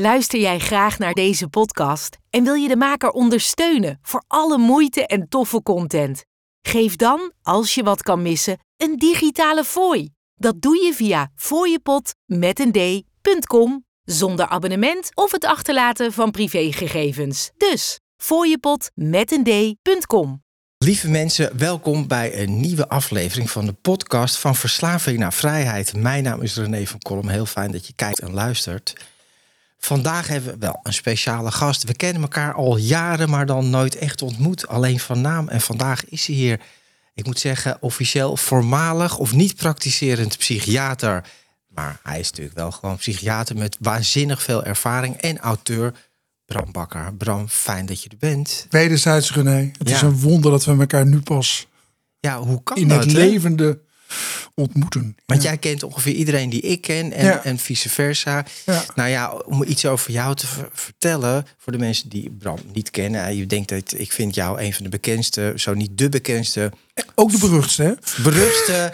Luister jij graag naar deze podcast en wil je de maker ondersteunen voor alle moeite en toffe content? Geef dan, als je wat kan missen, een digitale fooi. Dat doe je via fooiepot met een d.com zonder abonnement of het achterlaten van privégegevens. Dus fooiepot met een d.com. Lieve mensen, welkom bij een nieuwe aflevering van de podcast van Verslaving naar Vrijheid. Mijn naam is René van Kolm. Heel fijn dat je kijkt en luistert. Vandaag hebben we wel een speciale gast. We kennen elkaar al jaren, maar dan nooit echt ontmoet. Alleen van naam. En vandaag is hij hier, ik moet zeggen, officieel voormalig of niet praktiserend psychiater. Maar hij is natuurlijk wel gewoon psychiater met waanzinnig veel ervaring en auteur. Bram Bakker. Bram, fijn dat je er bent. Wederzijds, René. Het is een wonder dat we elkaar nu pas Ja, hoe kan in dat? het levende ontmoeten. Want Ja. jij kent ongeveer iedereen die ik ken en, Ja. en vice versa. Ja. Nou ja, om iets over jou te ver- vertellen voor de mensen die Bram niet kennen. eh, Je denkt dat ik vind jou een van de bekendste, zo niet de bekendste, Ook de beruchtste, hè? beruchtste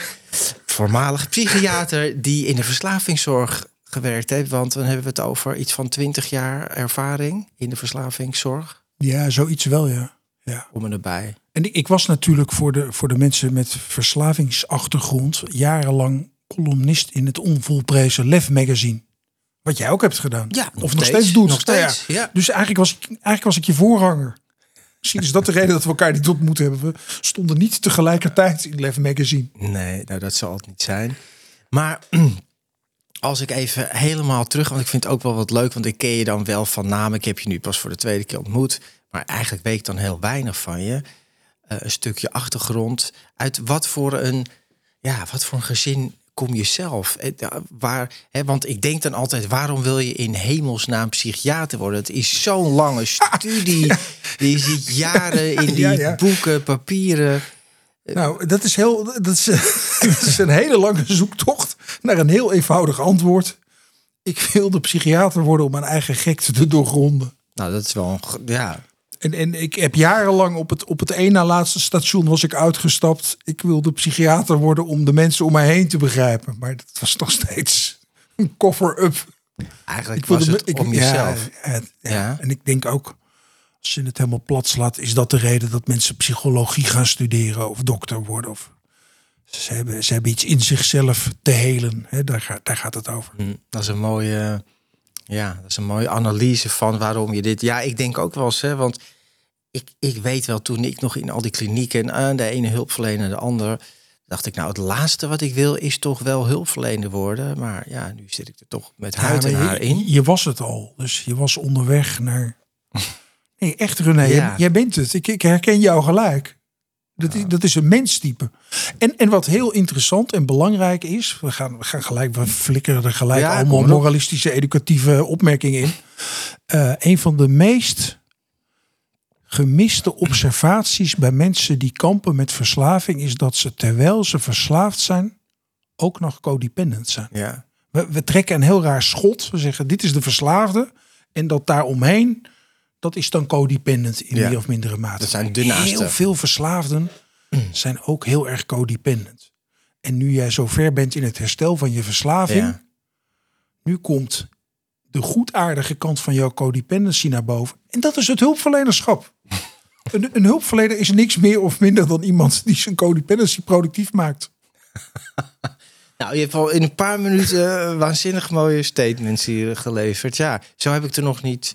voormalig psychiater die in de verslavingszorg gewerkt heeft. Want dan hebben we het over iets van 20 jaar ervaring in de verslavingszorg. Ja, zoiets wel, ja. Ja. Om en erbij. En ik, was natuurlijk voor de, voor de mensen met verslavingsachtergrond jarenlang columnist in het onvolprezen Lef magazine. Wat jij ook hebt gedaan. Ja, of nog steeds, doet. Nog ja. steeds, ja. Dus eigenlijk was, ik, eigenlijk was ik je voorganger. Misschien is dat de reden dat we elkaar niet ontmoet hebben. We stonden niet tegelijkertijd in Lef magazine. Nee, nou dat zal het niet zijn. Maar als ik even helemaal terug, want ik vind het ook wel wat leuk, want ik ken je dan wel van naam. Ik heb je nu pas voor de tweede keer ontmoet, maar eigenlijk weet ik dan heel weinig van je. Eh, een stukje achtergrond. Uit wat voor een, ja, wat voor een gezin kom je zelf? Eh, Waar, hè, want ik denk dan altijd, waarom wil je in hemelsnaam psychiater worden? Het is zo'n lange studie. Je zit jaren in die Ja, ja. boeken, papieren. Nou, dat is, heel, dat, is, dat is een hele lange zoektocht naar een heel eenvoudig antwoord. Ik wilde psychiater worden om mijn eigen gekte te doorgronden. Nou, dat is wel een, ja, En, en ik heb jarenlang op het, op het één na laatste station was ik uitgestapt. Ik wilde psychiater worden om de mensen om mij heen te begrijpen. Maar dat was nog steeds een cover-up. Eigenlijk Ik was me- het ik- om jezelf. Ja, ja, ja. Ja. En ik denk ook, als je het helemaal plat slaat, is dat de reden dat mensen psychologie gaan studeren of dokter worden. Of ze hebben, ze hebben iets in zichzelf te helen. Daar, gaat, daar gaat het over. Hm, Dat is een mooie, ja, dat is een mooie analyse van waarom je dit. Ja, ik denk ook wel eens, hè, want ik, ik weet wel toen ik nog in al die klinieken en de ene hulpverlener de ander, dacht ik nou het laatste wat ik wil is toch wel hulpverlener worden. Maar ja, nu zit ik er toch met huid Ja, en haar je, in. je was het al. Dus je was onderweg naar... Nee, echt René, Ja. jij, jij bent het. Ik, ik herken jou gelijk. Dat, is, dat is een menstype. En, en wat heel interessant en belangrijk is... We gaan, we gaan gelijk, we flikkeren er gelijk Ja, allemaal moralistische, educatieve opmerkingen in. Eh, een van de meest gemiste observaties bij mensen die kampen met verslaving... is dat ze terwijl ze verslaafd zijn, ook nog codependent zijn. Ja, We, we trekken een heel raar schot. We zeggen, dit is de verslaafde. En dat daaromheen, dat is dan codependent in Ja. meer of mindere mate. Dat zijn de naasten. Heel veel verslaafden zijn ook heel erg codependent. En nu jij zo ver bent in het herstel van je verslaving... ja. nu komt de goedaardige kant van jouw codependency naar boven. En dat is het hulpverlenerschap. een, een hulpverlener is niks meer of minder dan iemand die zijn codependency productief maakt. Nou, je hebt al in een paar minuten eh, waanzinnig mooie statements hier geleverd. Ja, zo heb ik er nog niet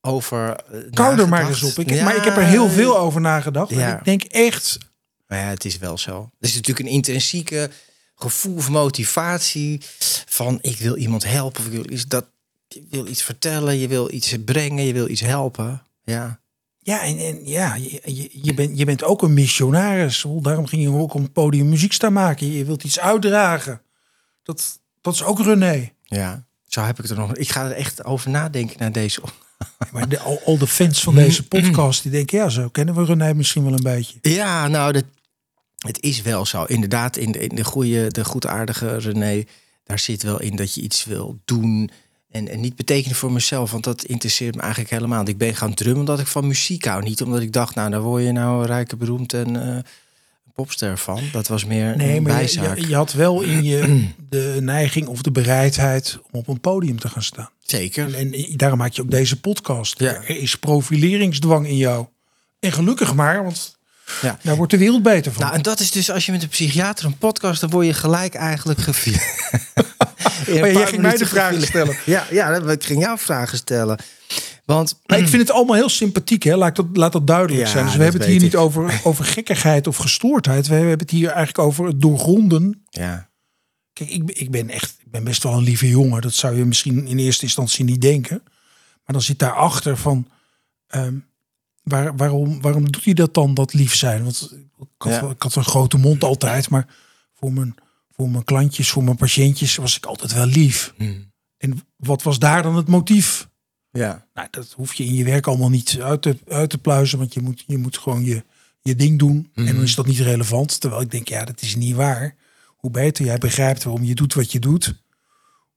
over. eh, Kou er maar eens op. Ik, Ja, Maar ik heb er heel veel over nagedacht. Ja. En ik denk echt, Maar ja, het is wel zo. Het is natuurlijk een intrinsieke gevoel of motivatie van ik wil iemand helpen. Of ik wil iets, dat, je wil iets vertellen, je wil iets brengen, je wil iets helpen. Ja, ja, en, en ja, je, je, je, bent, je bent ook een missionaris. Daarom ging je ook op het podium muziek staan maken. Je wilt iets uitdragen. Dat, dat is ook René. ja. Zo heb ik er nog. Ik ga er echt over nadenken naar deze. Maar de, al, al de fans van deze podcast die denken, ja, zo kennen we René misschien wel een beetje. Ja, nou, dat, het is wel zo. Inderdaad, in de, in de goede, de goedaardige René, daar zit wel in dat je iets wil doen. En, en niet betekenen voor mezelf, want dat interesseert me eigenlijk helemaal. Ik ben gaan drummen omdat ik van muziek hou. Niet omdat ik dacht, nou, dan word je nou rijk en beroemd en eh, popster van. Dat was meer Nee, een maar je, bijzaak. je, je had wel in je de neiging of de bereidheid om op een podium te gaan staan. Zeker. En, en daarom maak je ook deze podcast. Ja. Er is profileringsdwang in jou. En gelukkig maar, want Ja. daar wordt de wereld beter van. Nou, en dat is dus als je met een psychiater een podcast, dan word je gelijk eigenlijk gevierd. Ja, jij ging mij de vragen stellen. Ja, ja, ik ging jou vragen stellen. Want ik vind het allemaal heel sympathiek, hè? Laat, dat, laat dat duidelijk Ja, zijn. Dus we hebben het hier niet over, over gekkigheid of gestoordheid. We hebben het hier eigenlijk over het doorgronden. ja, Kijk, ik, ben- ik ben echt ik ben best wel een lieve jongen. Dat zou je misschien in eerste instantie niet denken. Maar dan zit daarachter van... ehm, waar, waarom, waarom doet hij dat dan, dat lief zijn? Want ik had, Ja. ik had een grote mond altijd. Maar voor mijn, voor mijn klantjes, voor mijn patiëntjes... was ik altijd wel lief. Hmm. En wat was daar dan het motief? Ja, Nou, dat hoef je in je werk allemaal niet uit te, uit te pluizen. Want je moet, je moet gewoon je, je ding doen. En dan is dat niet relevant. Terwijl ik denk, ja, dat is niet waar. Hoe beter jij begrijpt waarom je doet wat je doet,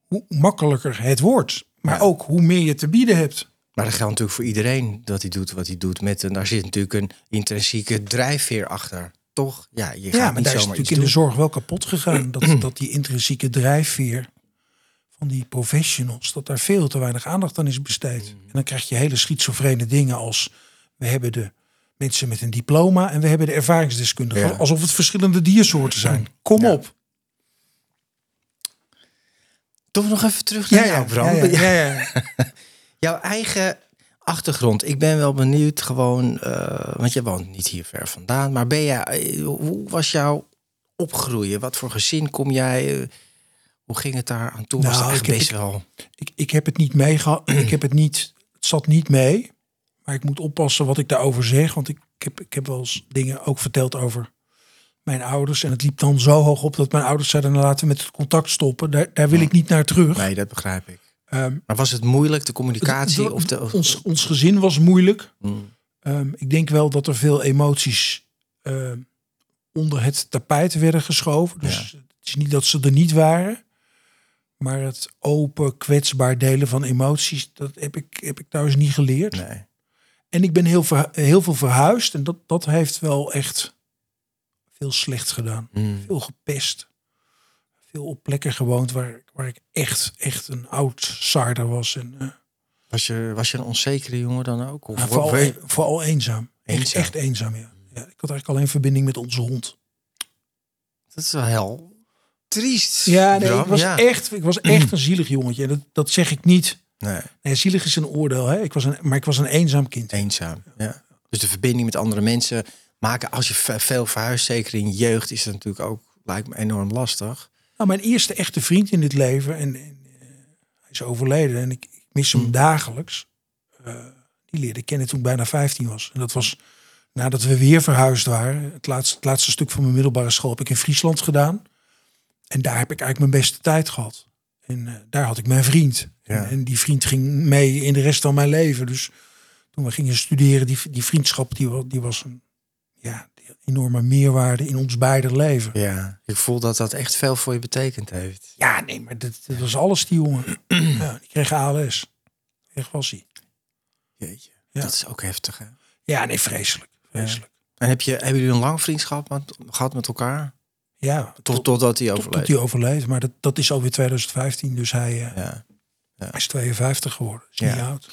hoe makkelijker het wordt. Maar Ja. ook hoe meer je te bieden hebt. maar dat geldt natuurlijk voor iedereen dat hij doet wat hij doet. Met een, daar zit natuurlijk een intrinsieke drijfveer achter. Toch? Ja, je gaat Ja, maar niet daar is natuurlijk in de zorg wel kapot gegaan. Dat, dat die intrinsieke drijfveer van die professionals, dat daar veel te weinig aandacht aan is besteed. Mm. En dan krijg je hele schizofrene dingen als we hebben de mensen met een diploma en we hebben de ervaringsdeskundigen. Ja. Alsof het verschillende diersoorten zijn. Kom Ja. op. Toch nog even terug naar jou, Bram. ja, ja, ja, ja. Jouw eigen achtergrond. Ik ben wel benieuwd gewoon, eh, want je woont niet hier ver vandaan. Maar ben jij, eh, hoe was jouw opgroeien? Wat voor gezin kom jij? Hoe ging het daar aan toe? was Nou, het ik heb- wel... Ik, ik heb het niet meegehad. ik heb het niet. Het zat niet mee. Maar ik moet oppassen wat ik daarover zeg. Want ik, ik, heb, ik heb wel eens dingen ook verteld over mijn ouders. En het liep dan zo hoog op dat mijn ouders zeiden: nou, laten we met het contact stoppen. Daar, daar wil ik niet naar terug. Nee, dat begrijp ik. Ehm, Maar was het moeilijk, de communicatie? Of de, of- ons, ons gezin was moeilijk. Hmm. Ehm, ik denk wel dat er veel emoties ehm, onder het tapijt werden geschoven. Dus Ja. het is niet dat ze er niet waren. Maar het open, kwetsbaar delen van emoties, dat heb ik, heb ik thuis niet geleerd. Nee. En ik ben heel, heel veel verhuisd. En dat, dat heeft wel echt veel slecht gedaan. Hmm. Veel gepest. Veel op plekken gewoond waar, waar ik echt, echt een outsider was. En, eh, Was, je, was je een onzekere jongen dan ook? Of maar vooral, e- vooral eenzaam. Echt, Eenzaam. echt eenzaam, ja. ja. Ik had eigenlijk alleen verbinding met onze hond. Dat is wel heel triest. Ja, nee, ik was, Ja. Echt, ik was echt een zielig jongetje. Dat, dat zeg ik niet. Nee, Nee, zielig is een oordeel, hè? Ik was een, maar ik was een eenzaam kind. eenzaam. Ja. Dus de verbinding met andere mensen maken, als je ve- veel verhuist, zeker in je jeugd, is dat natuurlijk ook, lijkt me enorm lastig. Nou, mijn eerste echte vriend in dit leven, en, en eh, hij is overleden en ik, ik mis hem Hmm. dagelijks. eh, die leerde ik kennen toen ik bijna 15 was. En dat was nadat we weer verhuisd waren. Het laatste, het laatste stuk van mijn middelbare school heb ik in Friesland gedaan. En daar heb ik eigenlijk mijn beste tijd gehad. En eh, daar had ik mijn vriend. Ja. En, en die vriend ging mee in de rest van mijn leven. Dus toen we gingen studeren, die, die vriendschap, die, die was een ja, enorme meerwaarde in ons beider leven. Ja, ik voel dat dat echt veel voor je betekend heeft. Ja, nee, maar dat, dat was alles die jongen. ja, die kreeg ALS. Echt was hij. Jeetje, Ja. dat is ook heftig. Hè? Ja, nee, vreselijk. Vreselijk. En heb je, hebben jullie een lang vriendschap met, gehad met elkaar? Ja, Tot, totdat hij tot, overleed? tot hij overleed. Maar dat, dat is alweer 2015. Dus hij, eh, Ja. hij is 52 geworden. Is niet oud.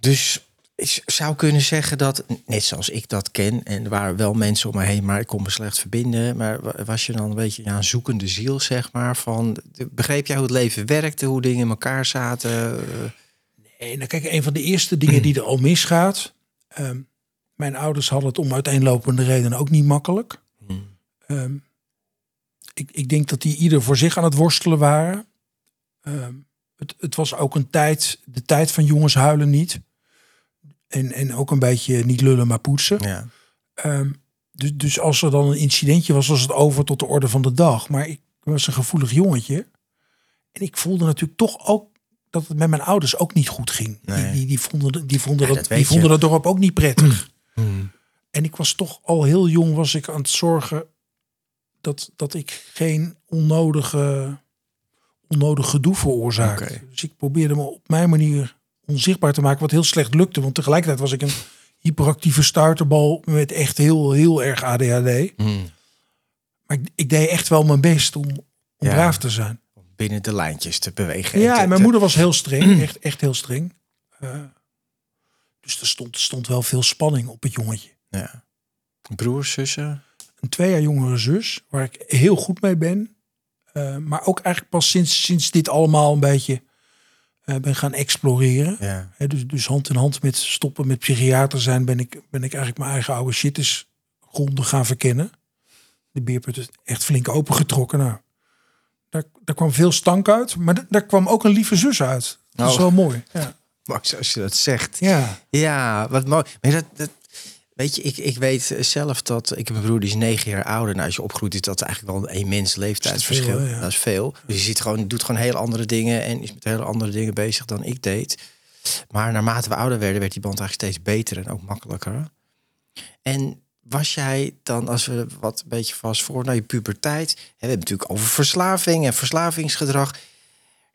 Dus ik zou kunnen zeggen dat, net zoals ik dat ken, en er waren wel mensen om me heen, maar ik kon me slecht verbinden. Maar wa- was je dan een beetje ja, een zoekende ziel, zeg maar? Van, begreep jij hoe het leven werkte, hoe dingen in elkaar zaten? En dan kijk, een van de eerste dingen die er al misgaat. ehm, mijn ouders hadden het om uiteenlopende redenen ook niet makkelijk. Hmm. Ik, ik denk dat die ieder voor zich aan het worstelen waren. Ehm, het, het was ook een tijd, de tijd van jongens huilen niet. En, en ook een beetje niet lullen, maar poetsen. Ja. Ehm, dus, dus als er dan een incidentje was, was het over tot de orde van de dag. Maar ik was een gevoelig jongetje. En ik voelde natuurlijk toch ook dat het met mijn ouders ook niet goed ging. Nee. Die, die, die vonden, die vonden, Ja, dat, die vonden dat dorp ook niet prettig. Hmm. En ik was toch al heel jong was ik aan het zorgen dat, dat ik geen onnodige, onnodig gedoe veroorzaakte. Dus ik probeerde me op mijn manier onzichtbaar te maken, wat heel slecht lukte. Want tegelijkertijd was ik een hyperactieve starterbal met echt heel, heel erg ADHD. Hmm. Maar ik, ik deed echt wel mijn best om, om Ja. braaf te zijn. Binnen de lijntjes te bewegen. Ja, te- en mijn te- moeder was heel streng. Echt, echt heel streng. Eh, dus er stond, stond wel veel spanning op het jongetje. Ja. Broers, zussen? Een twee jaar jongere zus, waar ik heel goed mee ben. Eh, maar ook eigenlijk pas sinds, sinds dit allemaal een beetje eh, ben gaan exploreren. Ja. Dus, dus hand in hand met stoppen met psychiater zijn, ben ik, ben ik eigenlijk mijn eigen oude shit eens gronden gaan verkennen. De beerput is echt flink opengetrokken. Nou, daar, daar kwam veel stank uit, maar daar kwam ook een lieve zus uit. Dat is Oh. wel mooi. Ja. Max, als je dat zegt. ja. Ja, wat mooi. Maar dat, dat, weet je, ik, ik weet zelf dat... Ik heb een broer die is negen jaar ouder. Nou, als je opgroeit is dat eigenlijk wel een immens leeftijdsverschil. veel. Dat is veel. Dus je ziet gewoon, doet gewoon hele andere dingen... en is met hele andere dingen bezig dan ik deed. Maar naarmate we ouder werden, werd die band eigenlijk steeds beter en ook makkelijker. En was jij dan, als we wat een beetje vast voor naar je puberteit... Hè, we hebben natuurlijk over verslaving en verslavingsgedrag...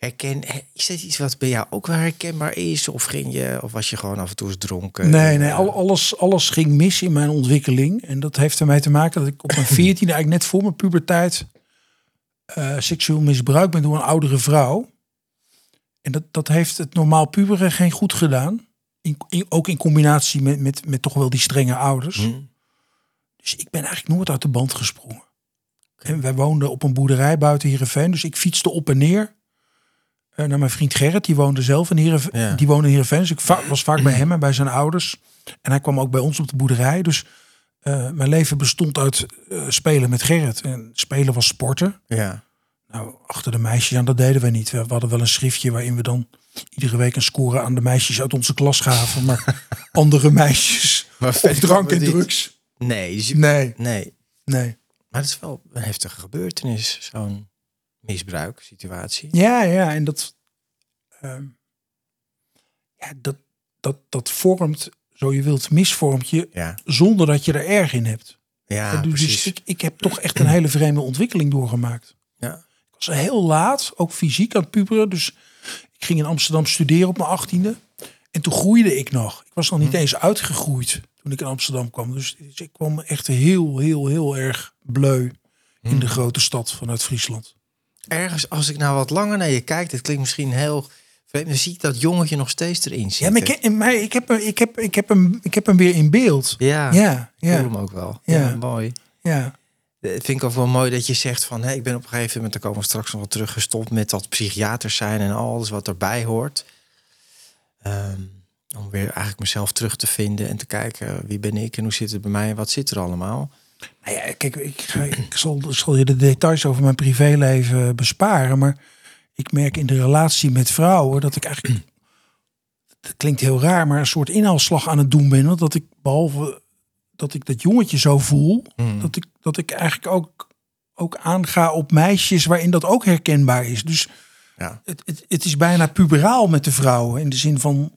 Herken, is dit iets wat bij jou ook wel herkenbaar is? Of, ging je, of was je gewoon af en toe eens dronken? Nee, nee, Eh, al- alles, alles ging mis in mijn ontwikkeling. En dat heeft ermee te maken dat ik op mijn veertiende, eigenlijk net voor mijn puberteit, eh, seksueel misbruikt ben door een oudere vrouw. En dat, dat heeft het normaal puberen geen goed gedaan. In, in- ook in combinatie met, met, met toch wel die strenge ouders. hm, Dus ik ben eigenlijk nooit uit de band gesprongen. En wij woonden op een boerderij buiten Heerenveen. Dus ik fietste op en neer naar mijn vriend Gerrit. Die woonde zelf in Heerenveen. Ja. Die woonde in Heerenveen. Dus ik was vaak bij hem en bij zijn ouders. En hij kwam ook bij ons op de boerderij. Dus eh, mijn leven bestond uit eh, spelen met Gerrit. En spelen was sporten. Ja. Nou, achter de meisjes aan, dat deden we niet. We hadden wel een schriftje waarin we dan iedere week een score aan de meisjes uit onze klas gaven. Maar andere meisjes Maar of drank en drugs. Nee, dus Nee, nee. nee. Maar het is wel een heftige gebeurtenis, zo'n misbruiksituatie. Ja, ja, en dat, ehm, ja, dat, dat, dat vormt, zo je wilt, misvormt je Ja, zonder dat je er erg in hebt. ja En dus precies. ik, ik heb toch echt een hele vreemde ontwikkeling doorgemaakt. Ja. Ik was heel laat, ook fysiek aan het puberen. Dus ik ging in Amsterdam studeren op mijn achttiende. En toen groeide ik nog. Ik was nog niet eens uitgegroeid toen ik in Amsterdam kwam. Dus ik kwam echt heel, heel, heel erg bleu in de grote stad vanuit Friesland. Ergens, als ik nou wat langer naar je kijk, dit klinkt misschien heel vreemd, dan zie ik dat jongetje nog steeds erin zitten. Ja, maar ik, ik, heb, hem- ik, heb, ik, heb hem, ik heb hem weer in beeld. Ja, Ja, ik voel hem ook wel. Ja. Ja, mooi. ja. Eh, vind ik ook wel mooi dat je zegt van... Hé, ik ben op een gegeven moment, daar komen we straks nog wel terug... gestopt met dat psychiaters zijn en alles wat erbij hoort. Ehm, om weer eigenlijk mezelf terug te vinden en te kijken... wie ben ik en hoe zit het bij mij en wat zit er allemaal. Nou ja, kijk, ik, ik zal, je de details over mijn privéleven besparen. Maar ik merk in de relatie met vrouwen dat ik eigenlijk. Dat klinkt heel raar, maar een soort inhaalslag aan het doen ben. Want dat ik behalve dat ik dat jongetje zo voel, dat ik, dat ik eigenlijk ook, ook aanga op meisjes waarin dat ook herkenbaar is. Dus Ja. het, het, het is bijna puberaal met de vrouwen. In de zin van.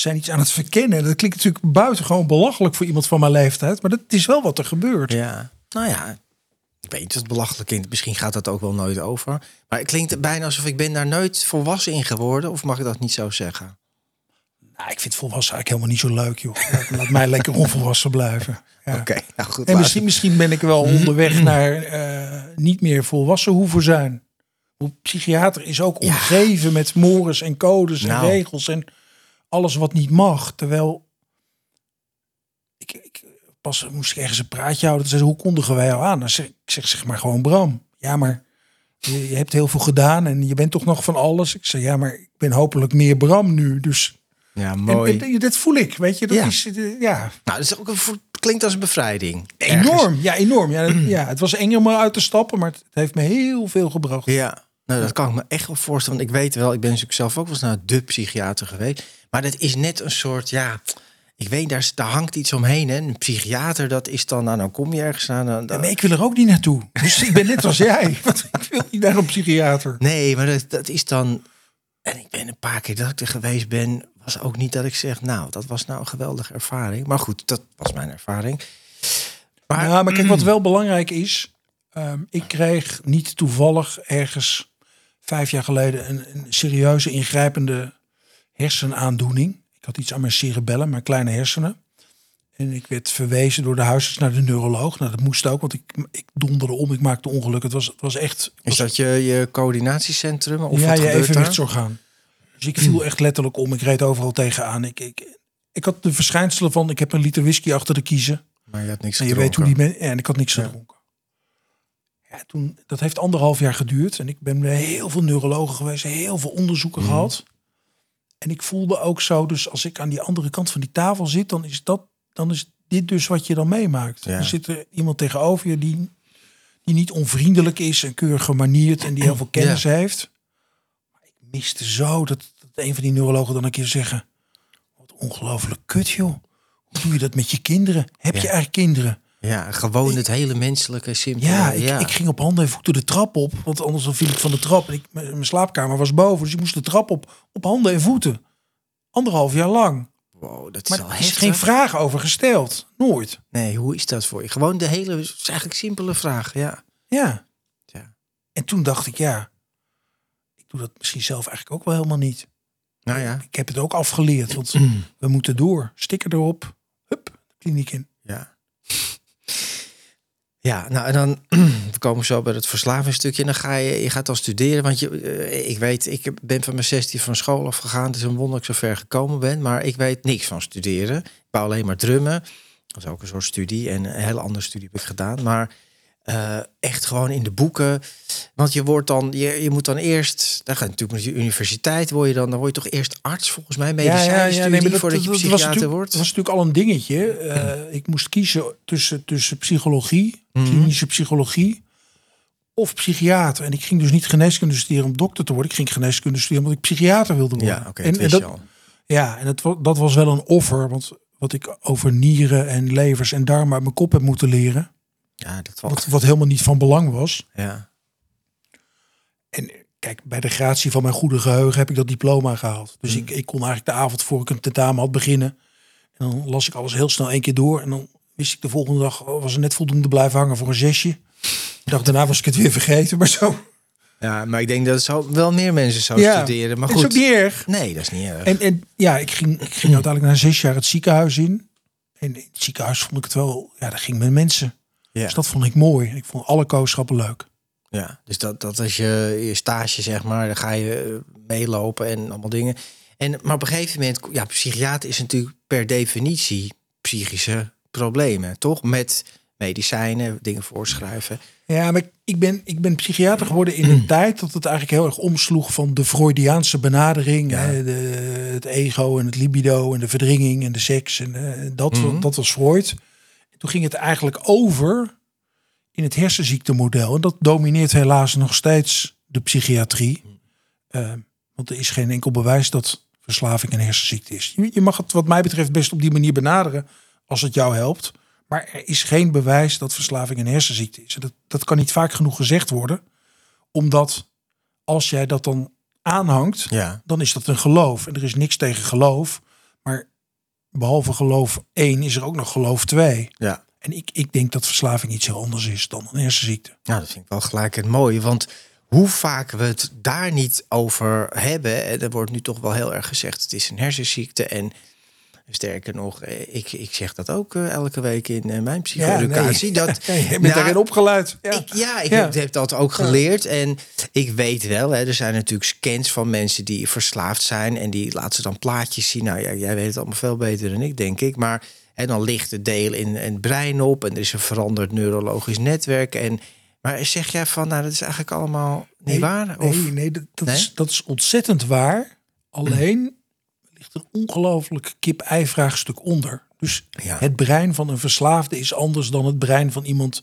Zijn iets aan het verkennen. Dat klinkt natuurlijk buitengewoon belachelijk voor iemand van mijn leeftijd. Maar dat is wel wat er gebeurt. Ja, nou ja, ik weet het belachelijk is. Misschien gaat dat ook wel nooit over. Maar het klinkt bijna alsof ik ben daar nooit volwassen in geworden. Of mag ik dat niet zo zeggen? Nou, ik vind volwassen eigenlijk helemaal niet zo leuk, joh. Laat, mij lekker onvolwassen blijven. Ja. Oké, nou goed. En misschien, misschien ben ik wel onderweg naar eh, niet meer volwassen hoeven zijn. Want psychiater is ook Ja. omgeven met mores en codes en Nou. regels en alles wat niet mag. Terwijl ik, ik pas moest ik ergens een praatje houden. Ze, hoe kondigen wij jou aan? Dan zeg, ik zeg, zeg maar gewoon Bram. Ja, maar je, je hebt heel veel gedaan en je bent toch nog van alles. Ik zei, ja, maar ik ben hopelijk meer Bram nu. Dus Ja, en, mooi. en dat voel ik, weet je. Dat Ja. is, eh, ja, nou, dat is ook een, klinkt als een bevrijding. enorm. Ja, enorm. Ja, ja, het was eng om eruit te stappen, maar het heeft me heel veel gebracht. Ja, nou, dat kan ik me echt wel voorstellen. Want ik weet wel, ik ben natuurlijk zelf ook wel eens naar de psychiater geweest. Maar dat is net een soort, ja, ik weet, daar, daar hangt iets omheen. Hè. Een psychiater, dat is dan, nou, dan kom je ergens aan. Dan, dan- Nee, ik wil er ook niet naartoe. Dus ik ben net als jij. Want ik wil niet naar een psychiater. Nee, maar dat, dat is dan. En ik ben een paar keer dat ik er geweest ben, was ook niet dat ik zeg, nou, dat was nou een geweldige ervaring. Maar goed, dat was mijn ervaring. Maar Ja, maar kijk, wat wel belangrijk is. ehm, ik kreeg niet toevallig ergens vijf jaar geleden een, een serieuze ingrijpende hersenaandoening. Ik had iets aan mijn cerebellen, mijn kleine hersenen. En ik werd verwezen door de huisarts naar de neuroloog. Nou, dat moest ook, want ik, ik donderde om, ik maakte ongeluk. Het was, het was echt... Is dat je, je coördinatiecentrum? Of ja, je evenwichtsorgaan. Dus ik viel echt letterlijk om. Ik reed overal tegenaan. Ik, ik, ik had de verschijnselen van, ik heb een liter whisky achter de kiezen. Maar je had niks En je weet hoe die men, en ik had niks Ja. gedronken. Ja, toen, dat heeft anderhalf jaar geduurd. En ik ben bij heel veel neurologen geweest, heel veel onderzoeken Mhm. gehad. En ik voelde ook zo, dus als ik aan die andere kant van die tafel zit, dan is dat, dan is dit dus wat je dan meemaakt. Ja. Er zit er iemand tegenover je die, die niet onvriendelijk is en keurig gemanierd en die heel veel kennis heeft. Maar ik miste zo dat, dat een van die neurologen dan een keer zeggen: Wat ongelooflijk kut, joh. Hoe doe je dat met je kinderen? Heb je eigenlijk kinderen? Ja, gewoon het hele menselijke, simpele. Ja, ik, ik ging op handen en voeten de trap op. Want anders dan viel ik van de trap. En ik, mijn slaapkamer was boven. Dus ik moest de trap op. Op handen en voeten. Anderhalf jaar lang. Wow, dat is Maar wel er is heftig. geen vraag over gesteld. Nooit. Nee, hoe is dat voor je? Gewoon de hele, is eigenlijk simpele vraag, ja. Ja. Ja. En toen dacht ik, ja. Ik doe dat misschien zelf eigenlijk ook wel helemaal niet. Nou ja, Ik heb het ook afgeleerd. Want we moeten door. Sticker erop. Hup, kliniek in. ja. Ja, nou en dan we zo bij het verslavingsstukje. En dan ga je, je gaat dan studeren. Want je, eh, ik weet, ik ben van mijn 16 van school afgegaan. Het is een wonder dat ik zo ver gekomen ben. Maar ik weet niks van studeren. Ik wou alleen maar drummen. Dat is ook een soort studie. En een hele andere studie heb ik gedaan. Maar eh, echt gewoon in de boeken. Want je wordt dan, je, je moet dan eerst, dan gaat natuurlijk met je universiteit, word je dan, dan word je toch eerst arts volgens mij, medicijnstudie, nee, maar dat- voordat je dat- dat was psychiater wordt. Dat was natuurlijk al een dingetje. Eh, ik moest kiezen tussen, tussen psychologie, Mhm. klinische psychologie of psychiater. En ik ging dus niet geneeskunde studeren om dokter te worden. Ik ging geneeskunde studeren omdat ik psychiater wilde worden. Ja, oké, en, dat en dat, je ja, en wa- dat was wel een offer. Want wat ik over nieren en levers en darmen uit mijn kop heb moeten leren. Ja, dat valt. Wat, wat helemaal niet van belang was. Ja. En kijk, bij de gratie van mijn goede geheugen heb ik dat diploma gehaald. Dus Mm. ik, ik kon eigenlijk de avond voor ik een tentamen had beginnen. En dan las ik alles heel snel één keer door. En dan wist ik de volgende dag, oh, was er net voldoende blijven hangen voor een zesje. De dag daarna was ik het weer vergeten, maar zo. ja, maar ik denk dat het zo, wel meer mensen zo Ja, studeren. Maar Het is ook goed, niet erg. nee, dat is niet erg. En, en ja, ik ging, ik ging uiteindelijk na zes jaar het ziekenhuis in. En in het ziekenhuis vond ik het wel, ja, daar ging met mensen. Ja. Dus dat vond ik mooi. Ik vond alle kooschappen leuk. Ja, dus dat, dat is je, je stage, zeg maar. Dan ga je eh, meelopen en allemaal dingen. En, maar op een gegeven moment, ja, psychiater is natuurlijk per definitie psychische problemen, toch? Met medicijnen, dingen voorschrijven. Ja, maar ik- ben, ik ben psychiater geworden in een tijd dat het eigenlijk heel erg omsloeg van de Freudiaanse benadering. Ja. Hè, de, het ego en het libido en de verdringing en de seks. En eh, dat, Mhm. dat was Freud. En toen ging het eigenlijk over in het hersenziektemodel. En dat domineert helaas nog steeds de psychiatrie. Eh, want er is geen enkel bewijs dat verslaving een hersenziekte is. Je, mag het wat mij betreft best op die manier benaderen als het jou helpt. Maar er is geen bewijs dat verslaving een hersenziekte is. Dat, dat kan niet vaak genoeg gezegd worden. Omdat als jij dat dan aanhangt, Ja, dan is dat een geloof. En er is niks tegen geloof. Maar behalve geloof 1 is er ook nog geloof 2. ja. En ik, ik denk dat verslaving iets heel anders is dan een hersenziekte. Nou, dat vind ik wel gelijk het mooie. Want hoe vaak we het daar niet over hebben. En er wordt nu toch wel heel erg gezegd: het is een hersenziekte. En sterker nog, eh, ik, ik zeg dat ook eh, elke week in eh, mijn psycho-educatie. Dat, Ja, je bent Nou, daarin opgeleid. Ja. Ik, ja, ik Ja. Heb, heb dat ook geleerd. En ik weet wel, hè, er zijn natuurlijk scans van mensen die verslaafd zijn. En die laten ze dan plaatjes zien. Nou ja, jij weet het allemaal veel beter dan ik, denk ik. Maar en dan ligt het deel in, in het brein op. En er is een veranderd neurologisch netwerk. En, maar zeg jij van, nou, dat is eigenlijk allemaal niet Nee, waar? Of, Nee, nee, dat, dat, Nee? Is, dat is ontzettend waar. Alleen een ongelooflijk kip-ei-vraagstuk onder. Dus Ja. het brein van een verslaafde is anders dan het brein van iemand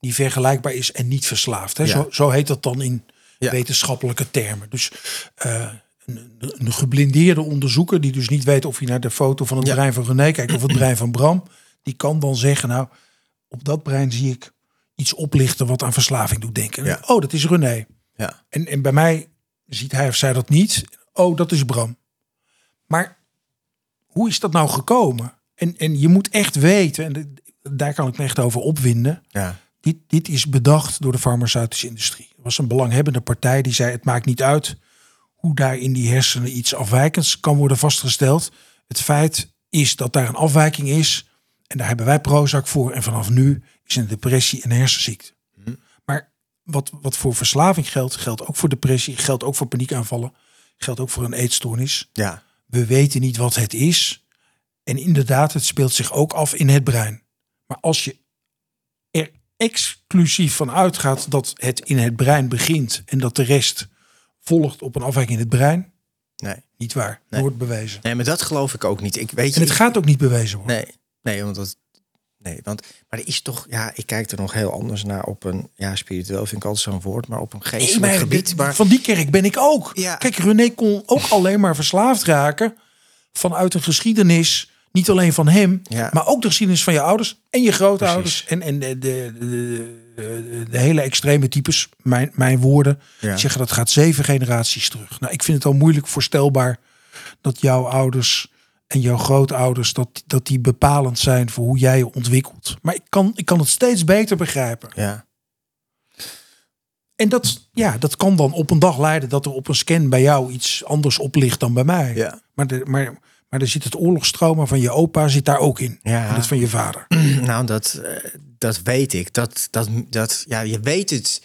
die vergelijkbaar is en niet verslaafd. Hè? Ja. Zo, zo heet dat dan in Ja. wetenschappelijke termen. Dus eh, een, een geblindeerde onderzoeker die dus niet weet of hij naar de foto van het brein van René kijkt of het brein van Bram, die kan dan zeggen, nou, op dat brein zie ik iets oplichten wat aan verslaving doet denken. Oh, dat is René. ja. En, en bij mij ziet hij of zij dat niet. Oh, dat is Bram. Maar hoe is dat nou gekomen? En, en je moet echt weten, en daar kan ik me echt over opwinden. ja. Dit, dit is bedacht door de farmaceutische industrie. Er was een belanghebbende partij die zei: het maakt niet uit hoe daar in die hersenen iets afwijkends kan worden vastgesteld. Het feit is dat daar een afwijking is. En daar hebben wij Prozac voor. En vanaf nu is een depressie een hersenziekte. Hm. Maar wat, wat voor verslaving geldt, geldt ook voor depressie, geldt ook voor paniekaanvallen, geldt ook voor een eetstoornis. Ja. We weten niet wat het is. En inderdaad, het speelt zich ook af in het brein. Maar als je er exclusief van uitgaat dat het in het brein begint en dat de rest volgt op een afwijking in het brein, Nee. niet waar. Nee. Wordt bewezen. nee, maar dat geloof ik ook niet. Ik weet En het gaat ook niet bewezen worden. Nee, nee, want dat. Nee, want. Maar er is toch. Ja, ik kijk er nog heel anders naar op een. Ja, spiritueel vind ik altijd zo'n woord, maar op een geestelijk gebied. dit- Maar Van die kerk ben ik ook. Ja. Kijk, René kon ook alleen maar verslaafd raken vanuit een geschiedenis. Niet alleen van hem, Ja. maar ook de geschiedenis van je ouders en je grootouders. En, en de, de, de, de, de hele extreme types, mijn, mijn woorden, Ja. zeggen dat gaat zeven generaties terug. Nou, ik vind het al moeilijk voorstelbaar dat jouw ouders en jouw grootouders, dat, dat die bepalend zijn voor hoe jij je ontwikkelt. Maar ik kan, ik kan het steeds beter begrijpen. ja, En dat, ja, dat kan dan op een dag leiden dat er op een scan bij jou iets anders op ligt dan bij mij. ja. Maar, de, maar, maar er zit het oorlogstrauma van je opa zit daar ook in. Ja. En dat van je vader. Nou, dat, eh, dat weet ik. Dat, dat, dat, ja, je weet het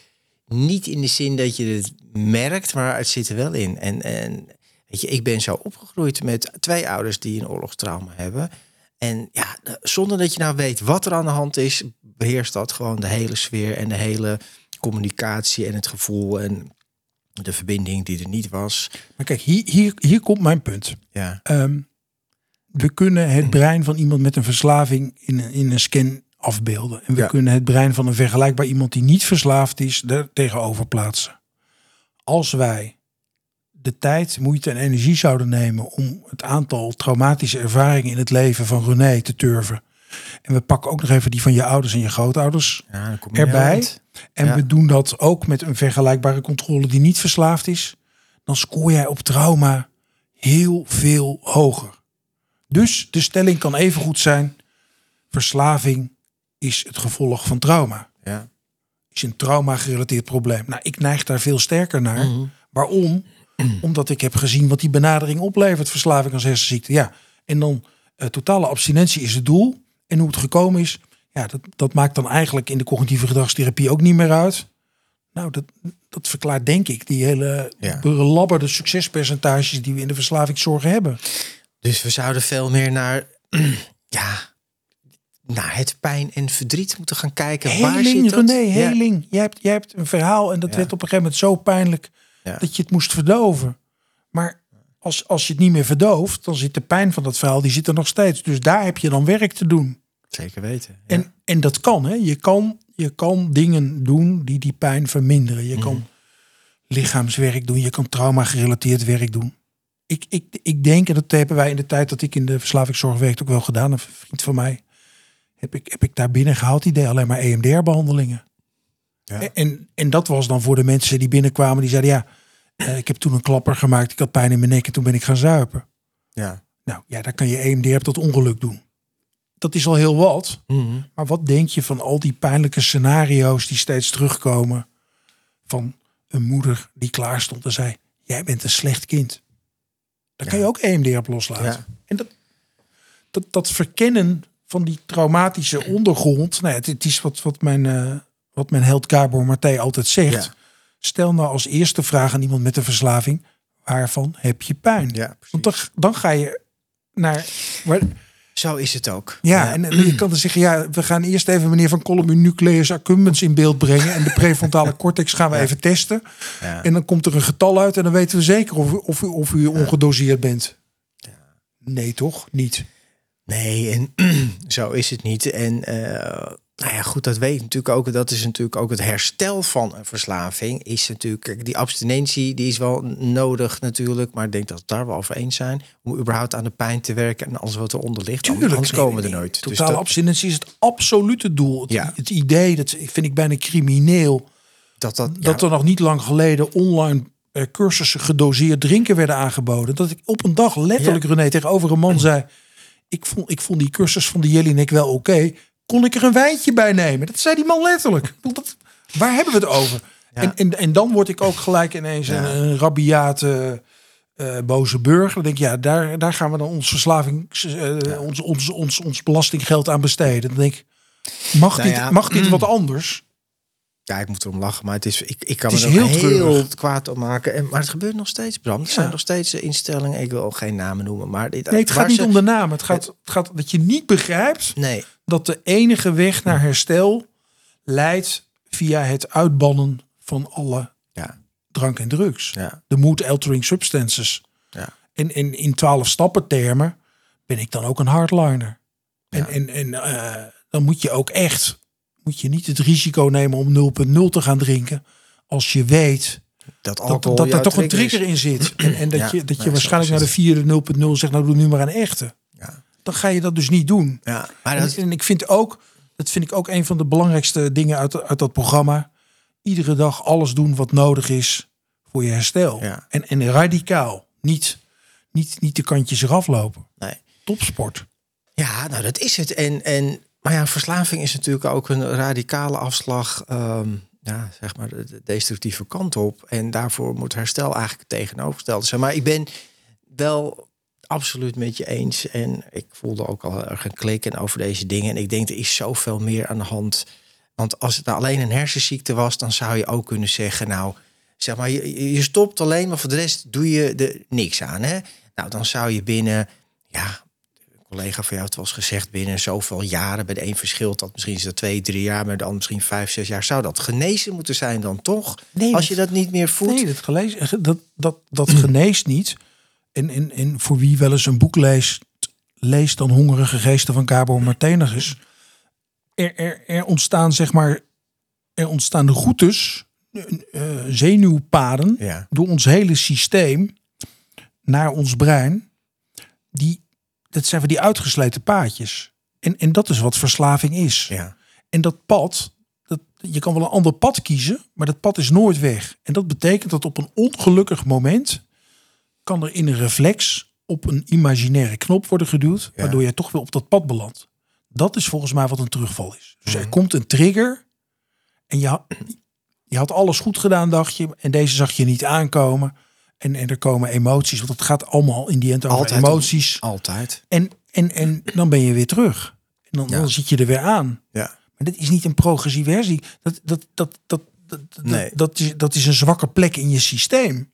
niet in de zin dat je het merkt, maar het zit er wel in. En, en weet je, ik ben zo opgegroeid met twee ouders die een oorlogstrauma hebben. En ja, zonder dat je nou weet wat er aan de hand is, beheerst dat gewoon de hele sfeer en de hele communicatie en het gevoel en de verbinding die er niet was. Maar kijk, hier, hier, hier komt mijn punt. Ja, Ehm, we kunnen het brein van iemand met een verslaving in, een- in een scan afbeelden. En we Ja. kunnen het brein van een vergelijkbaar iemand die niet verslaafd is, er tegenover plaatsen. Als wij de tijd, moeite en energie zouden nemen om het aantal traumatische ervaringen in het leven van René te turven. En we pakken ook nog even die van je ouders en je grootouders ja erbij. En Ja. we doen dat ook met een vergelijkbare controle die niet verslaafd is. Dan scoor jij op trauma heel veel hoger. Dus de stelling kan even goed zijn. Verslaving is het gevolg van trauma. Ja. Is een trauma gerelateerd probleem. Nou, ik neig daar veel sterker naar. Mhm. Waarom? Omdat ik heb gezien wat die benadering oplevert. Verslaving als hersenziekte. Ja. En dan eh, totale abstinentie is het doel. En hoe het gekomen is. Ja, dat, dat maakt dan eigenlijk in de cognitieve gedragstherapie ook niet meer uit. Nou, dat, dat verklaart denk ik die hele Ja. belabberde succespercentages die we in de verslavingszorg hebben. Dus we zouden veel meer naar, ja, naar het pijn en verdriet moeten gaan kijken. Waar zit Heling, dat? René, Ja. heling. Jij, hebt, jij hebt een verhaal en dat Ja. werd op een gegeven moment zo pijnlijk Ja. dat je het moest verdoven. Maar als, als je het niet meer verdooft, dan zit de pijn van dat verhaal, die zit er nog steeds. Dus daar heb je dan werk te doen. Zeker weten. Ja. En, en dat kan, hè. Je kan, je kan dingen doen die die pijn verminderen. Je kan lichaamswerk doen, je kan trauma-gerelateerd werk doen. Ik, ik, ik denk, en dat hebben wij in de tijd dat ik in de verslavingszorg werkte ook wel gedaan, een vriend van mij, heb ik, heb ik daar binnen gehaald, die deed alleen maar EMDR-behandelingen. Ja. En, en, dat was dan voor de mensen die binnenkwamen, die zeiden, ja, eh, ik heb toen een klapper gemaakt, ik had pijn in mijn nek en toen ben ik gaan zuipen. ja. Nou ja, daar kan je EMDR tot ongeluk doen. Dat is al heel wat. Mhm. Maar wat denk je van al die pijnlijke scenario's die steeds terugkomen? Van een moeder die klaar stond en zei: Jij bent een slecht kind. Daar kan je ook EMDR op loslaten. Ja. En dat, dat, dat verkennen van die traumatische ondergrond. Nou ja, het, het is wat, wat, mijn, eh, wat mijn held Gabor Maté altijd zegt. Ja. Stel nou als eerste vraag aan iemand met een verslaving: Waarvan heb je pijn? Ja. Want dan, dan ga je naar. Waar, Zo is het ook. ja, en en je kan dan zeggen, ja, we gaan eerst even meneer Van Kolm uw nucleus accumbens in beeld brengen. En de prefrontale cortex gaan we even testen. Ja. En dan komt er een getal uit en dan weten we zeker of, u- of, u, of u ongedoseerd bent. Nee, toch? Niet. Nee, en zo is het niet. En eh, nou ja, goed, dat weet ik natuurlijk ook. Dat is natuurlijk ook het herstel van een verslaving. Is natuurlijk, kijk, die abstinentie die is wel nodig natuurlijk. Maar ik denk dat we daar wel over eens zijn. Om überhaupt aan de pijn te werken en alles wat eronder ligt. Tuurlijk. Anders nee, komen we nee, er nooit. Dus Totale dat, abstinentie is het absolute doel. Het, Ja. het idee, dat vind ik bijna crimineel, dat, dat, dat ja, er nog niet lang geleden online eh, cursussen gedoseerd drinken werden aangeboden. Dat ik op een dag letterlijk, René, tegenover een man zei... Ik vond, ik vond die cursus van de Jelinek wel oké. Kon ik er een wijntje bij nemen? Dat zei die man letterlijk. Dat, waar hebben we het over? Ja. En, en, en dan word ik ook gelijk ineens Ja. een, een rabiate eh, boze burger. Dan denk ik, ja, daar, daar gaan we dan ons verslaving, eh, ons, ons, ons, ons belastinggeld aan besteden. Dan denk ik, mag, Nou dit, mag dit wat anders? Ja, ik moet erom lachen, maar het is, ik, ik kan Het me is er heel heel, kwaad op maken. En, maar het gebeurt nog steeds, Bram. Er zijn nog steeds eh, instellingen, ik wil geen namen noemen, maar dit, Nee, het gaat niet ze- om de naam. Het gaat, het gaat dat je niet begrijpt Nee, dat de enige weg naar herstel leidt via het uitbannen van alle ja, drank en drugs. ja, De mood altering substances. ja. En, en in twaalf stappen termen ben ik dan ook een hardliner. En, en, en eh, dan moet je ook echt, moet je niet het risico nemen om 0.0 te gaan drinken. Als je weet Dat dat, dat er toch een trigger is. in zit. En, en dat Ja, je, dat je waarschijnlijk naar de vierde 0.0 zegt, nou doe nu maar een echte. Ja, Dan ga je dat dus niet doen. ja. maar En, ik vind ook, dat vind ik ook een van de belangrijkste dingen uit, uit dat programma. Iedere dag alles doen wat nodig is voor je herstel. Ja. En, en radicaal. Niet, niet, niet de kantjes eraf lopen. nee. Topsport. Ja, nou dat is het. En, en, maar ja, verslaving is natuurlijk ook een radicale afslag, ehm, ja, zeg maar, de de destructieve kant op. En daarvoor moet herstel eigenlijk het tegenovergestelde zijn. Maar ik ben wel absoluut met je eens. En ik voelde ook al erg een klik en over deze dingen. En ik denk, er is zoveel meer aan de hand. Want als het nou alleen een hersenziekte was, dan zou je ook kunnen zeggen, nou, zeg maar, je, je stopt alleen, maar voor de rest doe je er niks aan. Hè? Nou, dan zou je binnen, ja, collega van jou wel eens gezegd, binnen zoveel jaren, bij de een verschilt dat misschien is dat twee, drie jaar, de ander misschien vijf, zes jaar, zou dat genezen moeten zijn dan toch? Nee, als je dat niet meer voelt. Nee, dat, gelezen, dat, dat, dat geneest niet. En, en, en voor wie wel eens een boek leest, leest dan Hongerige Geesten van Cabo Martinez. Er, er, er ontstaan zeg maar, er ontstaan routes, eh, zenuwpaden Ja, door ons hele systeem naar ons brein. Die, dat zijn van die uitgesleten paadjes. En, en dat is wat verslaving is. ja, En dat pad, dat, je kan wel een ander pad kiezen, maar dat pad is nooit weg. En dat betekent dat op een ongelukkig moment kan er in een reflex op een imaginaire knop worden geduwd, Ja. waardoor je toch weer op dat pad belandt. Dat is volgens mij wat een terugval is. Dus Mhm. er komt een trigger en je, je had alles goed gedaan, dacht je, en deze zag je niet aankomen. En, en er komen emoties, want het gaat allemaal in die end over Altijd emoties. altijd. En, en, en dan ben je weer terug. En dan, Ja. dan zit je er weer aan. Ja, Maar dit is niet een progressieve versie. Dat, dat, dat, dat, dat, dat, Nee. dat, is, dat is een zwakke plek in je systeem.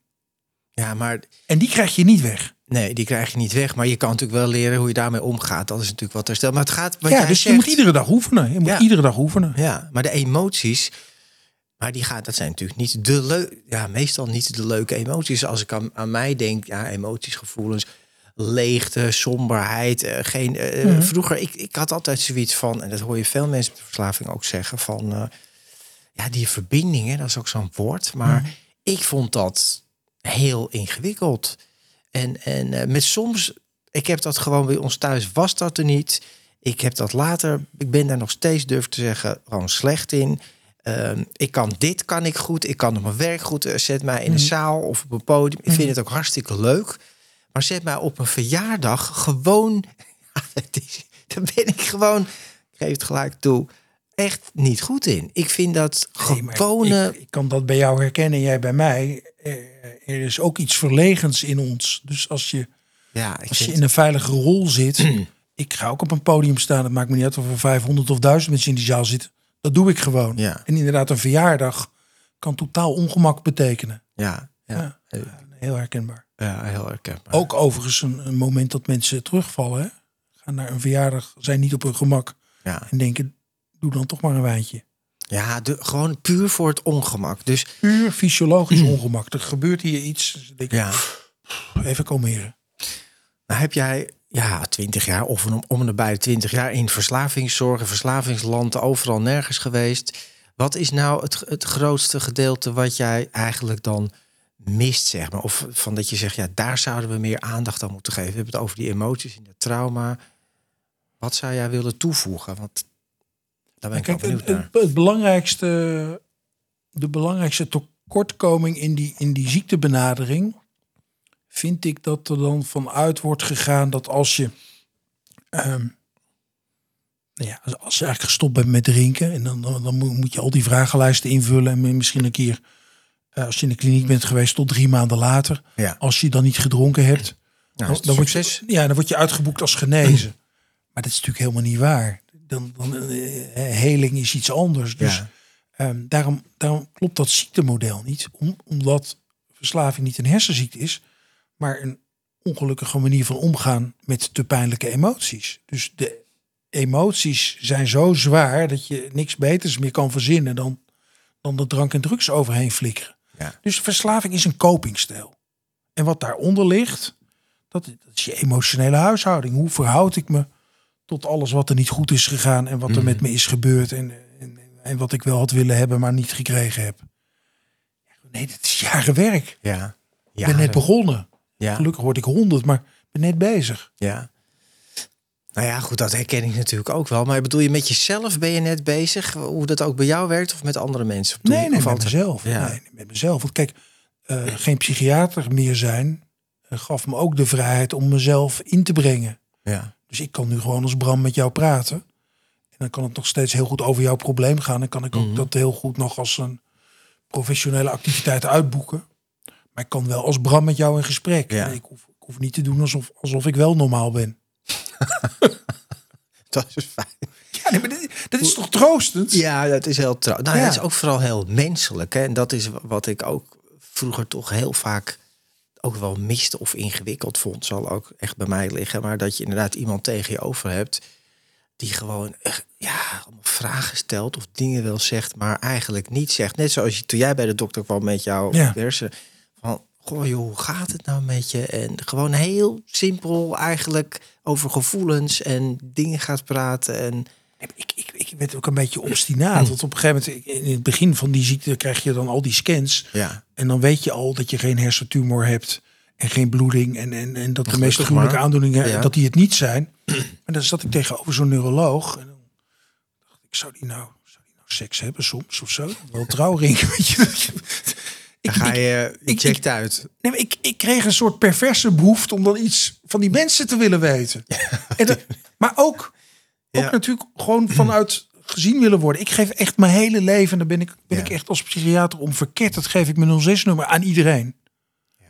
ja, maar En die krijg je niet weg. nee, die krijg je niet weg. Maar je kan natuurlijk wel leren hoe je daarmee omgaat. Dat is natuurlijk wat herstel. Maar het gaat, wat ja, jij dus zegt, je moet iedere dag oefenen. Je moet Ja. iedere dag oefenen. Ja, maar de emoties, maar die gaat, dat zijn natuurlijk niet de leuke, ja, meestal niet de leuke emoties. Als ik aan, aan mij denk, ja, emoties, gevoelens, leegte, somberheid, eh, geen. eh, Mhm. Vroeger, ik, ik had altijd zoiets van, en dat hoor je veel mensen met verslaving ook zeggen, van, eh, ja, die verbindingen, dat is ook zo'n woord, maar Mhm. ik vond dat heel ingewikkeld. En, en eh, met soms, ik heb dat gewoon bij ons thuis, was dat er niet. Ik heb dat later, ik ben daar nog steeds, durf te zeggen, gewoon slecht in. Ehm, ik kan dit, kan ik goed. Ik kan op mijn werk goed. Eh, Zet mij in een zaal of op een podium. Ik vind het ook hartstikke leuk. Maar zet mij op een verjaardag gewoon... Daar ben ik gewoon, ik geef het gelijk toe, echt niet goed in. Ik vind dat Nee, maar gewone... ik, ik kan dat bij jou herkennen, jij bij mij. Eh, Er is ook iets verlegens in ons. Dus als je, ja, als je in een veilige rol zit. ik ga ook op een podium staan. Het maakt me niet uit of er 500 of 1000 mensen in die zaal zitten. Dat doe ik gewoon. Ja. En inderdaad, een verjaardag kan totaal ongemak betekenen. ja, ja, Ja. Heel herkenbaar. ja, heel herkenbaar. Ook overigens een, een moment dat mensen terugvallen. Hè? Gaan naar een verjaardag, zijn niet op hun gemak. Ja, En denken, doe dan toch maar een wijntje. ja de, gewoon puur voor het ongemak. Dus Puur fysiologisch ongemak. Er gebeurt hier iets. Dus denk ik, ja, Even kalmeren. Nou, heb jij ja, 20 jaar of om, om en de 20 jaar in verslavingszorg, verslavingsland, overal nergens geweest. Wat is nou het, het grootste gedeelte wat jij eigenlijk dan mist, zeg maar? Of van dat je zegt, ja, daar zouden we meer aandacht aan moeten geven. We hebben het over die emoties en het trauma. Wat zou jij willen toevoegen? Want daar ben ik Kijk, wel het, benieuwd naar. het, het belangrijkste, de belangrijkste tekortkoming in die, in die ziektebenadering vind ik dat er dan vanuit wordt gegaan dat als je, ehm, nou ja, als- je eigenlijk gestopt bent met drinken en dan, dan, dan moet- je al die vragenlijsten invullen en misschien een keer Eh, als je in de kliniek bent geweest tot drie maanden later. Ja. Als je dan niet gedronken hebt. Nou, dan, dan word je, ja, dan word je uitgeboekt als genezen. maar dat is natuurlijk helemaal niet waar. Dan, dan, eh, heling is iets anders. Dus Ja. ehm, daarom, daarom klopt dat ziektemodel niet. Om, omdat verslaving niet een hersenziekte is. Maar een ongelukkige manier van omgaan met te pijnlijke emoties. Dus de emoties zijn zo zwaar dat je niks beters meer kan verzinnen dan, dan de drank en drugs overheen flikkeren. Ja. Dus verslaving is een copingstijl. En wat daaronder ligt, dat, dat is je emotionele huishouding. Hoe verhoud ik me tot alles wat er niet goed is gegaan en wat er Mhm. met me is gebeurd en, en, en wat ik wel had willen hebben, maar niet gekregen heb. Nee, dat is jaren werk. Ja. Ik ben net begonnen. Ja. Gelukkig word ik honderd, maar ben net bezig. Ja. Nou ja, goed, dat herken ik natuurlijk ook wel. Maar bedoel je met jezelf ben je net bezig? Hoe dat ook bij jou werkt of met andere mensen? Nee, nee, met altijd- mezelf. Ja. Nee, met mezelf. Want kijk, eh, geen psychiater meer zijn eh, gaf me ook de vrijheid om mezelf in te brengen. Ja. Dus ik kan nu gewoon als Bram met jou praten. En dan kan het nog steeds heel goed over jouw probleem gaan. En kan ik ook Mhm. dat heel goed nog als een professionele activiteit uitboeken. Maar ik kan wel als Bram met jou in gesprek. Ja. Ik, hoef, ik hoef niet te doen alsof, alsof ik wel normaal ben. Dat is fijn. Ja, nee, maar dit- dat is toch troostend? Ja, dat is heel trouw. Nou, ja. Is ook vooral heel menselijk. Hè? En dat is wat ik ook vroeger toch heel vaak ook wel miste of ingewikkeld vond. Zal ook echt bij mij liggen. Maar dat je inderdaad iemand tegen je over hebt die gewoon ja, vragen stelt of dingen wel zegt, maar eigenlijk niet zegt. Net zoals je, toen jij bij de dokter kwam met jouw Ja. Van, goh joh, hoe gaat het nou met je? En gewoon heel simpel eigenlijk over gevoelens en dingen gaat praten. En Ik, ik, ik werd ook een beetje obstinaat. Want op een gegeven moment, in het begin van die ziekte, krijg je dan al die scans. ja, En dan weet je al dat je geen hersentumor hebt. En geen bloeding. En, en, en dat de Gelukkig meest gruwelijke aandoeningen, Ja. dat die het niet zijn. Maar dan zat ik tegenover zo'n neuroloog. En dan dacht ik, zou die nou, zou die nou seks hebben soms of zo? Wel trouwring, weet je. Ik, ga je, ik- checkt uit. nee, ik, ik kreeg een soort perverse behoefte om dan iets van die mensen te willen weten. En dat, maar ook, ook Ja. natuurlijk gewoon vanuit gezien willen worden. Ik geef echt mijn hele leven, en daar ben ik, ben Ja. ik echt als psychiater om verkeerd. Dat geef ik mijn 06-nummer aan iedereen.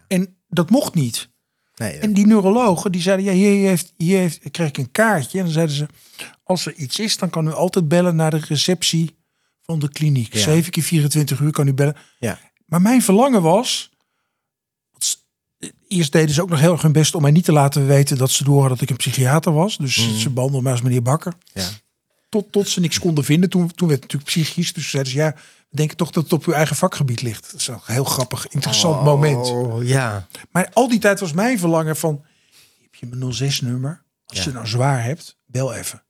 En dat mocht niet. Nee, En die neurologen die zeiden, ja, hier heeft, hier heeft, kreeg ik een kaartje. En dan zeiden ze, als er iets is, dan kan u altijd bellen naar de receptie van de kliniek. Ja. 7 keer 24 uur kan u bellen. ja. Maar mijn verlangen was. Eerst deden ze ook nog heel erg hun best om mij niet te laten weten dat ze door dat ik een psychiater was. Dus ze behandelden mij als meneer Bakker. ja. Tot, tot ze niks konden vinden. Toen, toen werd het natuurlijk psychisch. Dus zeiden ze ja, we denken toch dat het op uw eigen vakgebied ligt. Dat is een heel grappig, interessant moment. Oh, ja. Maar al die tijd was mijn verlangen van, heb je mijn 06-nummer? Als Ja. je nou zwaar hebt, bel even.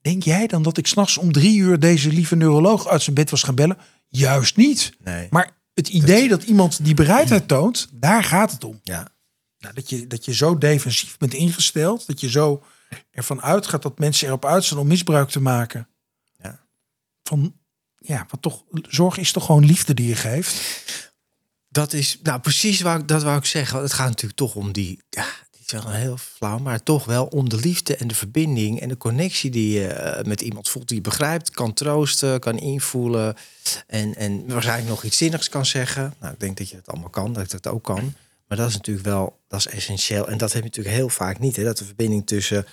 Denk jij dan dat ik s'nachts om drie uur deze lieve neuroloog uit zijn bed was gaan bellen? Juist niet. Nee. Maar het idee dat iemand die bereidheid toont, daar gaat het om. Ja. Nou, dat, je, dat je zo defensief bent ingesteld, dat je zo ervan uitgaat dat mensen erop uit zijn om misbruik te maken. Ja. Van, ja, wat toch, zorg is toch gewoon liefde die je geeft. Dat is, nou precies waar ik, dat wou ik zeggen. Het gaat natuurlijk toch om die, ja, wel heel flauw, maar toch wel om de liefde en de verbinding en de connectie die je eh, met iemand voelt, die je begrijpt, kan troosten, kan invoelen en, en waarschijnlijk nog iets zinnigs kan zeggen. Nou, ik denk dat je dat allemaal kan, dat ik dat ook kan. Maar dat is natuurlijk wel, dat is essentieel. En dat heb je natuurlijk heel vaak niet, hè, dat de verbinding tussen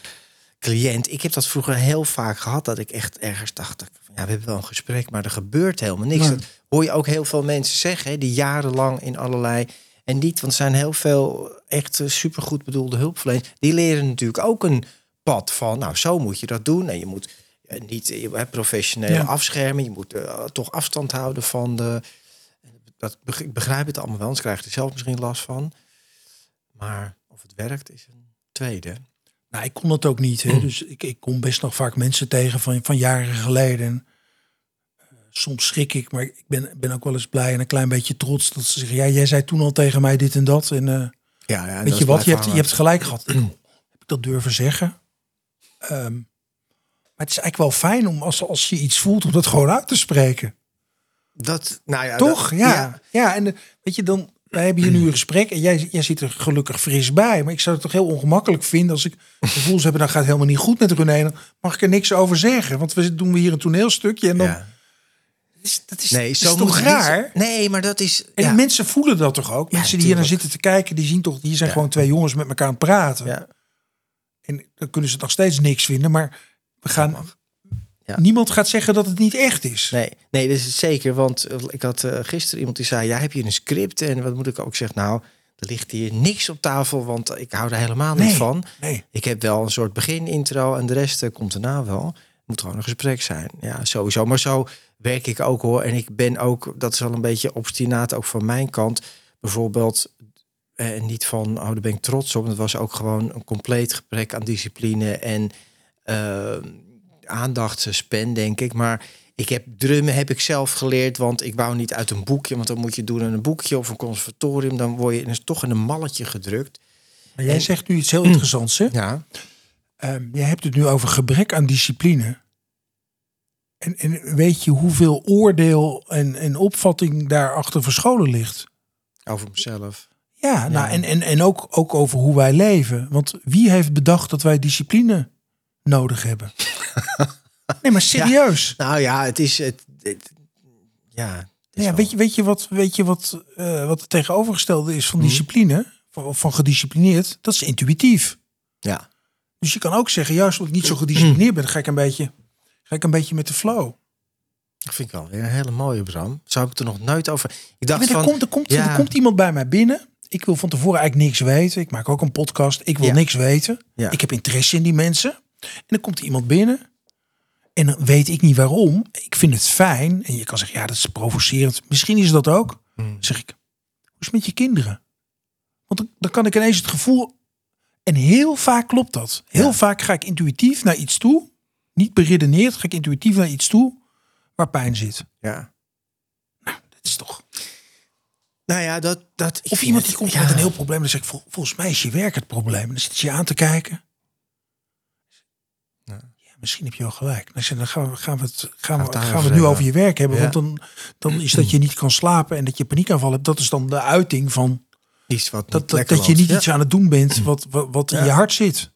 cliënt. Ik heb dat vroeger heel vaak gehad, dat ik echt ergens dacht, ik ja, we hebben wel een gesprek, maar er gebeurt helemaal niks. Nee. Dat hoor je ook heel veel mensen zeggen, hè, die jarenlang in allerlei en niet, want er zijn heel veel echt eh, supergoed bedoelde hulpverleners. Die leren natuurlijk ook een pad van, nou, zo moet je dat doen. En je moet eh, niet eh, je hebt professioneel Ja. afschermen. Je moet eh, toch afstand houden van de. Dat, ik begrijp het allemaal wel, anders krijg je er zelf misschien last van. Maar of het werkt is een tweede. Nou, ik kon het ook niet. Hè. Dus ik, ik kom best nog vaak mensen tegen van, van jaren geleden. Soms schrik ik, maar ik ben, ben ook wel eens blij en een klein beetje trots dat ze zeggen: Ja, jij zei toen al tegen mij dit en dat. En eh, Ja, ja weet je wat, je hebt, je hebt gelijk gehad. Ik- heb ik dat durven zeggen? Ehm, maar het is eigenlijk wel fijn om als, als je iets voelt, om dat gewoon uit te spreken. Dat, nou ja, Toch? dat- ja. ja. en eh, weet je, dan wij hebben hier nu een gesprek en jij, jij zit er gelukkig fris bij. Maar ik zou het toch heel ongemakkelijk vinden als ik gevoels heb, dan gaat het helemaal niet goed met René. Dan mag ik er niks over zeggen. Want we doen we hier een toneelstukje en dan ja. Is, dat is, Nee, zo is toch raar? Nee, maar dat is. En ja. mensen voelen dat toch ook? Ja, mensen die hier naar zitten te kijken, die zien toch, hier zijn Ja. gewoon twee jongens met elkaar aan het praten. Ja. En dan kunnen ze nog steeds niks vinden, maar we gaan. Ja. Niemand gaat zeggen dat het niet echt is. Nee, nee, dat is het zeker. Want ik had eh, gisteren iemand die zei: Ja, heb je een script? En wat moet ik ook zeggen? Nou, er ligt hier niks op tafel, want ik hou er helemaal niet van. Nee. Ik heb wel een soort begin-intro en de rest eh, komt daarna wel. Het moet gewoon een gesprek zijn. Ja, sowieso. Maar zo werk ik ook hoor. En ik ben ook, dat is wel een beetje obstinaat ook van mijn kant. Bijvoorbeeld, eh, niet van, oh, daar ben ik trots op. Het was ook gewoon een compleet gebrek aan discipline en eh aandachtspan, denk ik. Maar ik heb drummen heb ik zelf geleerd, want ik wou niet uit een boekje, want dan moet je doen in een boekje of een conservatorium, dan word je in- toch in een malletje gedrukt. Maar jij En- zegt nu iets heel interessants. Hè? Ja, Ehm, jij hebt het nu over gebrek aan discipline. En, en weet je hoeveel oordeel en, en opvatting daarachter verscholen ligt? over mezelf. Ja, nou, en, en, en ook, ook over hoe wij leven. Want wie heeft bedacht dat wij discipline nodig hebben? nee, maar serieus. Nou ja, het is het. het- ja, het is Ja, wel- weet, je, weet je wat, weet je wat, eh, wat het tegenovergestelde is van Mhm. discipline? Van, van gedisciplineerd? Dat is intuïtief. ja. Dus je kan ook zeggen, juist omdat ik niet zo gedisciplineerd ben, ga ik een beetje, ga ik een beetje met de flow. Dat vind ik wel weer een hele mooie, Bram. Zou ik het er nog nooit over. Ik dacht Maar er, van. komt, er, komt, ja. er komt iemand bij mij binnen. Ik wil van tevoren eigenlijk niks weten. Ik maak ook een podcast. Ik wil Ja. niks weten. Ja. Ik heb interesse in die mensen. En dan komt er iemand binnen. En dan weet ik niet waarom. Ik vind het fijn. En je kan zeggen, ja, dat is provocerend. Misschien is dat ook. Hmm. Dan zeg ik, hoe is het met je kinderen? Want dan, dan kan ik ineens het gevoel... En heel vaak klopt dat. Heel Ja. vaak ga ik intuïtief naar iets toe. Niet beredeneerd, ga ik intuïtief naar iets toe waar pijn zit. Ja. Dat is toch... Nou ja, dat. dat Of iemand het- die komt ja. met een heel probleem. Dan zeg ik, vol- volgens mij is je werk het probleem. En dan zit je aan te kijken. Ja. Ja, misschien heb je wel gelijk. Dan, zeg, dan gaan we, gaan we het, gaan we, gaan we het nu over je werk hebben. Want dan, dan is dat je niet kan slapen en dat je paniekaanval hebt. Dat is dan de uiting van Iets wat dat, dat, dat je niet Ja. iets aan het doen bent wat, wat, wat in je hart zit.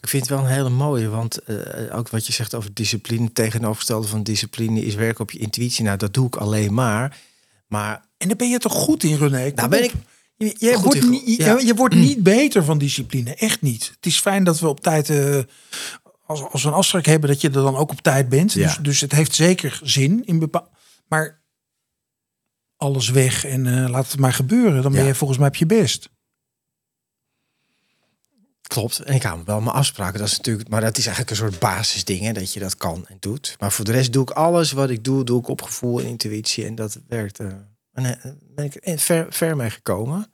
Ik vind het wel een hele mooie, want eh, ook wat je zegt over discipline, tegenovergestelde van discipline is werken op je intuïtie. Nou, dat doe ik alleen maar. Maar En daar ben je toch goed in, René? Nou ben ik. Je, wordt, in- niet, je, ja. je wordt niet beter van discipline. Echt niet. Het is fijn dat we op tijd... eh, als, als we een afspraak hebben, dat je er dan ook op tijd bent. Dus, dus het heeft zeker zin. in bepaal. Maar alles weg en eh, laat het maar gebeuren. Dan ben je volgens mij op je best. Klopt. En ik hou me wel mijn afspraken. Dat is natuurlijk, maar dat is eigenlijk een soort basisding, hè, dat je dat kan en doet. Maar voor de rest doe ik alles wat ik doe, doe ik op gevoel en intuïtie. En dat werkt. eh, en eh, ben ik ver, ver mee gekomen.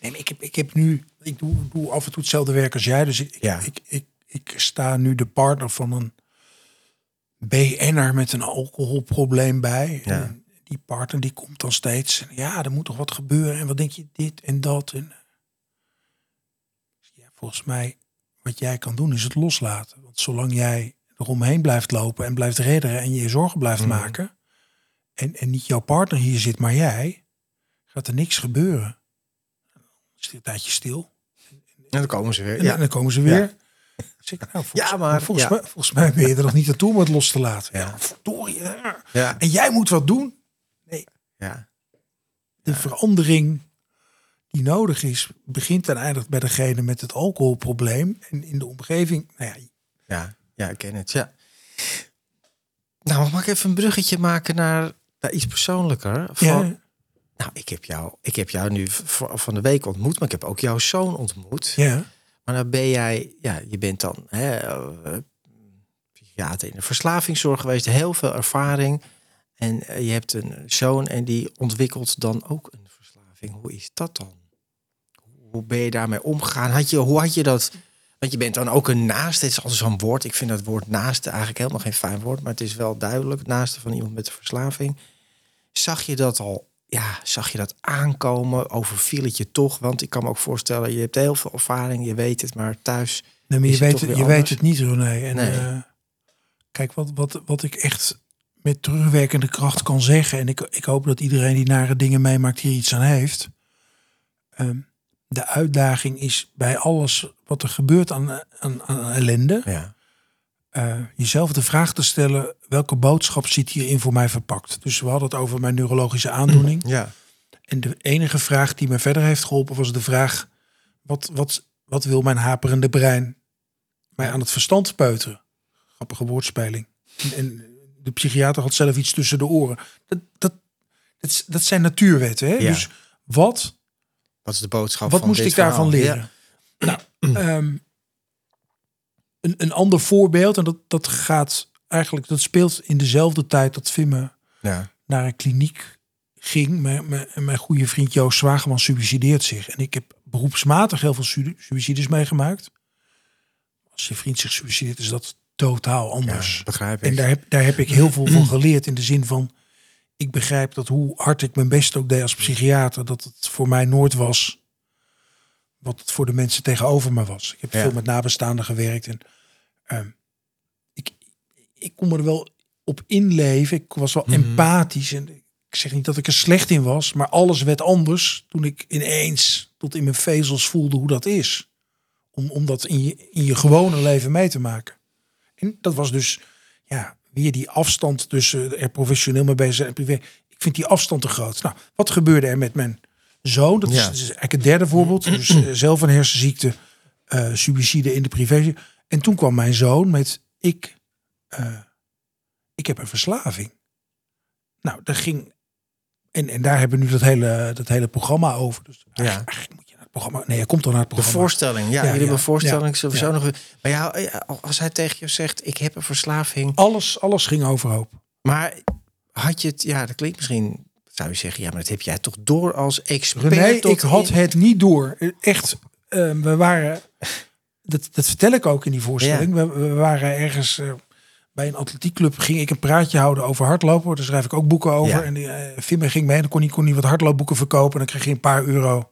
Nee, maar ik, heb, ik heb nu... Ik doe, doe af en toe hetzelfde werk als jij. Dus ik, Ja. ik, ik, ik sta nu de partner van een BN'er met een alcoholprobleem bij. Ja. En die partner die komt dan steeds. Ja, er moet toch wat gebeuren. En wat denk je, dit en dat. En, ja, volgens mij, wat jij kan doen, is het loslaten. Want zolang jij eromheen blijft lopen en blijft redderen en je je zorgen blijft Mhm. maken. En, en niet jouw partner hier zit, maar jij, gaat er niks gebeuren. Dan is een tijdje stil. En dan komen ze weer. En, Ja. en dan komen ze weer. Ja. Ik, nou, volgens, Ja, maar- volgens, ja. Mij, volgens mij ben je er nog niet aan toe om het los te laten. Ja. Verdorie. ja. Ja. En jij moet wat doen. Ja. De verandering die nodig is, begint en eindigt bij degene met het alcoholprobleem. En in de omgeving, nou ja, Ja, ja, ik ken het. Ja. Nou, mag ik even een bruggetje maken naar, naar iets persoonlijker? Van, ja, Nou, ik heb, jou, ik heb jou nu van de week ontmoet, maar ik heb ook jouw zoon ontmoet. ja, Maar dan ben jij, ja, je bent dan hè, eh, psychiater in de verslavingszorg geweest, heel veel ervaring. En eh, je hebt een zoon en die ontwikkelt dan ook een verslaving. Hoe is dat dan? Hoe ben je daarmee omgegaan? Had je, hoe had je dat? Want je bent dan ook een naaste. Het is altijd zo'n woord. Ik vind dat woord naaste eigenlijk helemaal geen fijn woord, maar het is wel duidelijk. Naaste van iemand met een verslaving. Zag je dat al? Ja, zag je dat aankomen? Overviel het je toch? Want ik kan me ook voorstellen, je hebt heel veel ervaring, je weet het, maar thuis. nee, maar je, weet, het, je weet het niet. En, Nee. eh, kijk, wat, wat, wat ik echt met terugwerkende kracht kan zeggen, en ik, ik hoop dat iedereen die nare dingen meemaakt hier iets aan heeft. Ehm, de uitdaging is bij alles wat er gebeurt aan, aan, aan ellende, Ja. eh, jezelf de vraag te stellen: welke boodschap zit hierin voor mij verpakt? Dus we hadden het over mijn neurologische aandoening. Ja. En de enige vraag die me verder heeft geholpen was de vraag: wat, wat, wat wil mijn haperende brein mij aan het verstand peuteren? Grappige woordspeling. En, en de psychiater had zelf iets tussen de oren. Dat, dat, dat, dat zijn natuurwetten. Hè? Ja. Dus wat Wat is de boodschap wat van moest dit ik daarvan verhaal? leren? Nou, ehm, een, een ander voorbeeld, en dat, dat gaat eigenlijk, dat speelt in dezelfde tijd dat Vimme Ja. naar een kliniek ging. Mijn, mijn, mijn goede vriend Joost Zwageman suicideert zich. En ik heb beroepsmatig heel veel su- suicides meegemaakt. Als je vriend zich suicideert, is dat totaal anders. Ja, begrijp ik. En daar heb, daar heb ik heel veel van geleerd in de zin van, ik begrijp dat hoe hard ik mijn best ook deed als psychiater, dat het voor mij nooit was wat het voor de mensen tegenover me was. Ik heb Ja. veel met nabestaanden gewerkt en ehm, ik, ik kon me er wel op inleven. Ik was wel Mhm. empathisch en ik zeg niet dat ik er slecht in was, maar alles werd anders toen ik ineens tot in mijn vezels voelde hoe dat is. Om, om dat in je, in je gewone leven mee te maken. En dat was dus, ja, weer die afstand tussen er professioneel mee bezig zijn en privé. Ik vind die afstand te groot. Nou, wat gebeurde er met mijn zoon? Dat is, Ja. dat is eigenlijk het derde voorbeeld. Dus eh, zelf een hersenziekte, eh suïcide in de privé. En toen kwam mijn zoon met, ik, eh, ik heb een verslaving. Nou, daar ging, en, en daar hebben we nu dat hele, dat hele programma over. Dus eigenlijk, eigenlijk je programma. Nee, hij komt dan naar het De programma. voorstelling, ja, Ja, jullie hebben voorstelling sowieso nog. Maar ja, eh, als hij tegen je zegt, ik heb een verslaving, Alles, alles ging overhoop. maar had je het, ja, dat klinkt misschien, zou je zeggen, ja, maar dat heb jij toch door als expert? Tot ik had in- het niet door. Echt, eh, we waren, dat, dat vertel ik ook in die voorstelling. We, we waren ergens eh, bij een atletiekclub, ging ik een praatje houden over hardlopen. Daar schrijf ik ook boeken over. Ja. En die, Vimme ging mee en dan kon hij, kon hij wat hardloopboeken verkopen. En dan kreeg hij een paar euro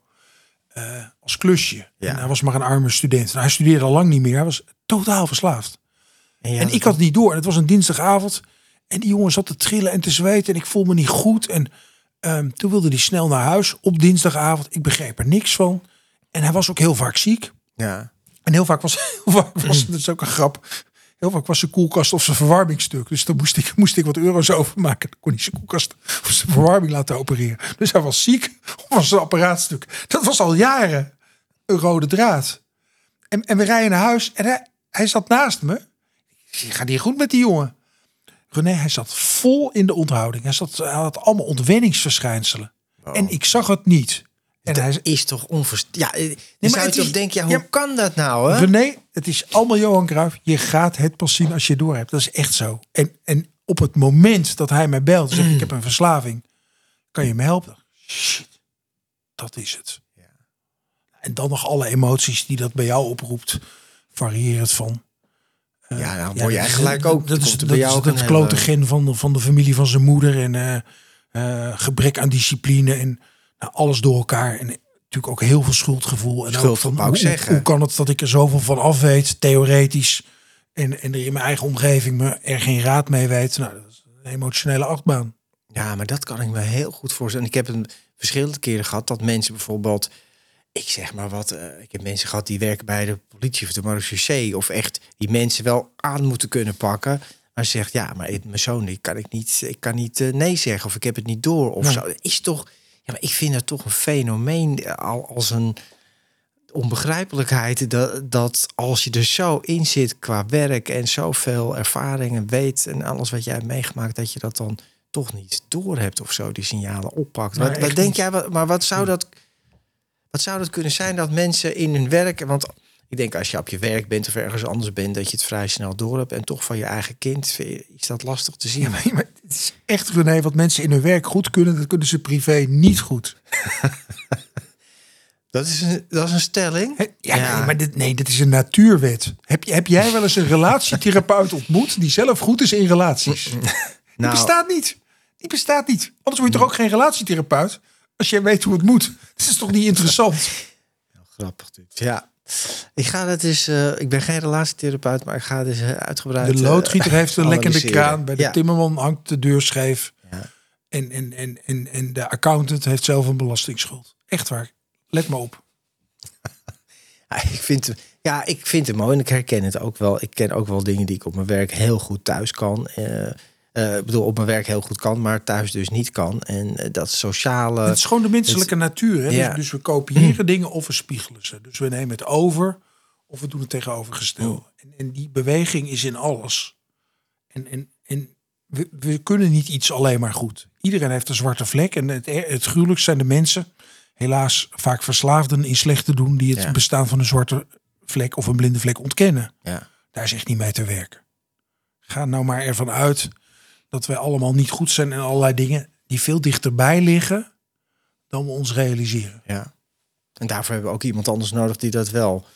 eh, als klusje. Ja. En hij was maar een arme student. Nou, hij studeerde al lang niet meer. Hij was totaal verslaafd. En, ik had het niet door. En het was een dinsdagavond. En die jongen zat te trillen en te zweten. En ik voelde me niet goed. En ehm, toen wilde hij snel naar huis op dinsdagavond. Ik begreep er niks van. En hij was ook heel vaak ziek. Ja, En heel vaak was, heel vaak was dat is ook een grap. Heel vaak was zijn koelkast of zijn verwarming stuk. Dus dan moest ik, moest ik wat euro's overmaken. Dan kon hij zijn koelkast of zijn verwarming laten opereren. Dus hij was ziek of was zijn apparaat stuk. Dat was al jaren een rode draad. En, en we rijden naar huis en hij, hij zat naast me. Ik gaat hier goed met die jongen? René, hij zat vol in de onthouding. Hij, zat, hij had allemaal ontwenningsverschijnselen. En ik zag het niet. En dat hij, is toch onverst... Ja, eh, dan maar zou je het toch is- denken, ja, ja, hoe kan dat nou, hè? René, het is allemaal Johan Cruijff. Je gaat het pas zien als je door hebt. Dat is echt zo. En, en op het moment dat hij mij belt en zegt ik heb een verslaving. Kan je me helpen? Shit, dat is het. En dan nog alle emoties die dat bij jou oproept. Varierend van. eh, Ja, ja, word je eigenlijk ook... Dat is, dat bij jou klote gen van de, van de familie van zijn moeder. En eh, gebrek aan discipline. En nou, alles door elkaar. En natuurlijk ook heel veel schuldgevoel. En Schuld, ook van, ik hoe, zeggen. hoe kan het dat ik er zoveel van af weet, theoretisch. En, en er in mijn eigen omgeving me er geen raad mee weet. Nou, dat is een emotionele achtbaan. Ja, maar dat kan ik me heel goed voorstellen. Ik heb een verschillende keren gehad dat mensen bijvoorbeeld, ik zeg maar wat, eh, ik heb mensen gehad die werken bij de politie of de marechaussee of echt die mensen wel aan moeten kunnen pakken. Maar ze zegt, ja, maar ik- mijn zoon, die kan ik niet, ik kan niet eh, nee zeggen of ik heb het niet door of Nee. zo. Dat is toch, ja, maar ik vind het toch een fenomeen eh, al als een onbegrijpelijkheid dat, dat als je er zo in zit qua werk en zoveel ervaringen weet en alles wat jij hebt meegemaakt, dat je dat dan toch niet door hebt of zo, die signalen oppakt. Maar Wat, wat denk niet. jij, wat- maar wat zou dat, wat zou dat kunnen zijn dat mensen in hun werk, want ik denk als je op je werk bent of ergens anders bent, dat je het vrij snel door hebt en toch van je eigen kind, is dat lastig te zien. Ja, maar, maar het is echt René, wat mensen in hun werk goed kunnen, dat kunnen ze privé niet goed. Dat is een, dat is een stelling. Ja, Nee, maar dit, nee, dit is een natuurwet. Heb, heb jij wel eens een relatietherapeut ontmoet die zelf goed is in relaties? Die Nou, bestaat niet. Die bestaat niet. Anders word je toch ook geen relatietherapeut als jij weet hoe het moet. Het is toch niet interessant? grappig dit. Ja. Ik ga dat eens. eh, ik ben geen relatietherapeut, maar ik ga dus uitgebreid. De eh, loodgieter heeft een lekkende kraan. Bij de Ja. timmerman hangt de deur scheef. Ja. En, en, en, en, en de accountant heeft zelf een belastingsschuld. Echt waar. Let maar op. Ja, ik vind, het- ja, ik vind het mooi en ik herken het ook wel. Ik ken ook wel dingen die ik op mijn werk heel goed thuis kan. Eh, ik bedoel, op mijn werk heel goed kan, maar thuis dus niet kan. En eh, dat sociale... Het is gewoon de menselijke natuur. Hè? Ja. Dus, dus we kopiëren dingen of we spiegelen ze. Dus we nemen het over of we doen het tegenovergestelde. En, en die beweging is in alles. En, en, en we, we kunnen niet iets alleen maar goed. Iedereen heeft een zwarte vlek. En het, het gruwelijkst zijn de mensen, helaas vaak verslaafden in slecht te doen, die het Ja. bestaan van een zwarte vlek of een blinde vlek ontkennen. Ja. Daar is echt niet mee te werken. Ga nou maar ervan uit dat wij allemaal niet goed zijn in allerlei dingen die veel dichterbij liggen dan we ons realiseren. Ja. En daarvoor hebben we ook iemand anders nodig die dat wel.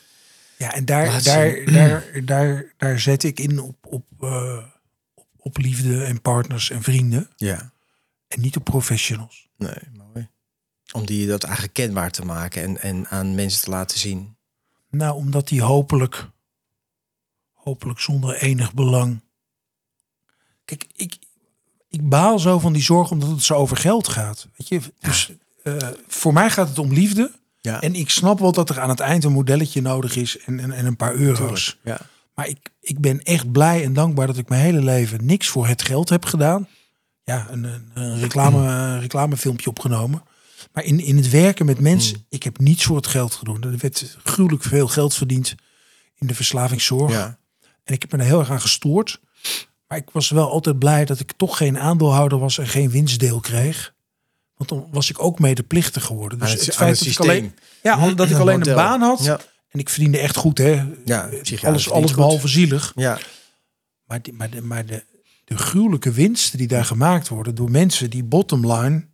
Ja, en daar, daar, daar, daar, daar zet ik in op, op, eh, op, op liefde en partners en vrienden. Ja. En niet op professionals. Nee, mooi. Om die dat eigenlijk kenbaar te maken en, en aan mensen te laten zien. Nou, omdat die hopelijk, hopelijk zonder enig belang. Kijk, ik, ik baal zo van die zorg omdat het zo over geld gaat. Weet je, dus eh, voor mij gaat het om liefde. Ja. En ik snap wel dat er aan het eind een modelletje nodig is en, en, en een paar euro's. Ja. Maar ik, ik ben echt blij en dankbaar dat ik mijn hele leven niks voor het geld heb gedaan. Ja, een, een, reclame, reclamefilmpje opgenomen. Maar in, in het werken met mensen, ik heb niets voor het geld gedaan. Er werd gruwelijk veel geld verdiend in de verslavingszorg. Ja. En ik heb me er heel erg aan gestoord. Maar ik was wel altijd blij dat ik toch geen aandeelhouder was en geen winstdeel kreeg. Want dan was ik ook medeplichtig geworden. Dus het- feit het dat ik alleen, ja, omdat ik Een alleen een baan had. Ja. En ik verdiende echt goed, hè? Ja, psychiatrisch alles, alles goed. behalve zielig. Ja. Maar, die, maar, de, maar de, de gruwelijke winsten die daar gemaakt worden door mensen die bottom line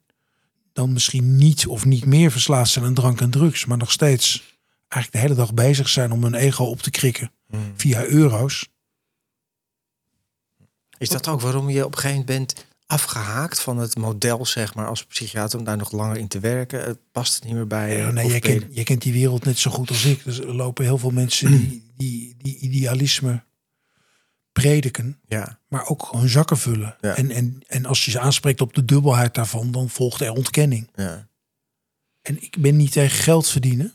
dan misschien niet of niet meer verslaafd zijn aan drank en drugs, maar nog steeds eigenlijk de hele dag bezig zijn om hun ego op te krikken Hmm. via euro's. Is dat ook waarom je op een gegeven moment bent afgehaakt van het model, zeg maar, als psychiater om daar nog langer in te werken? Het past het niet meer bij. Ja, nee, jij kent, jij kent die wereld net zo goed als ik. Dus er lopen heel veel mensen die, die, die idealisme prediken, Ja, maar ook gewoon zakken vullen. Ja. En, en, en als je ze aanspreekt op de dubbelheid daarvan, dan volgt er ontkenning. ja, En ik ben niet tegen geld verdienen.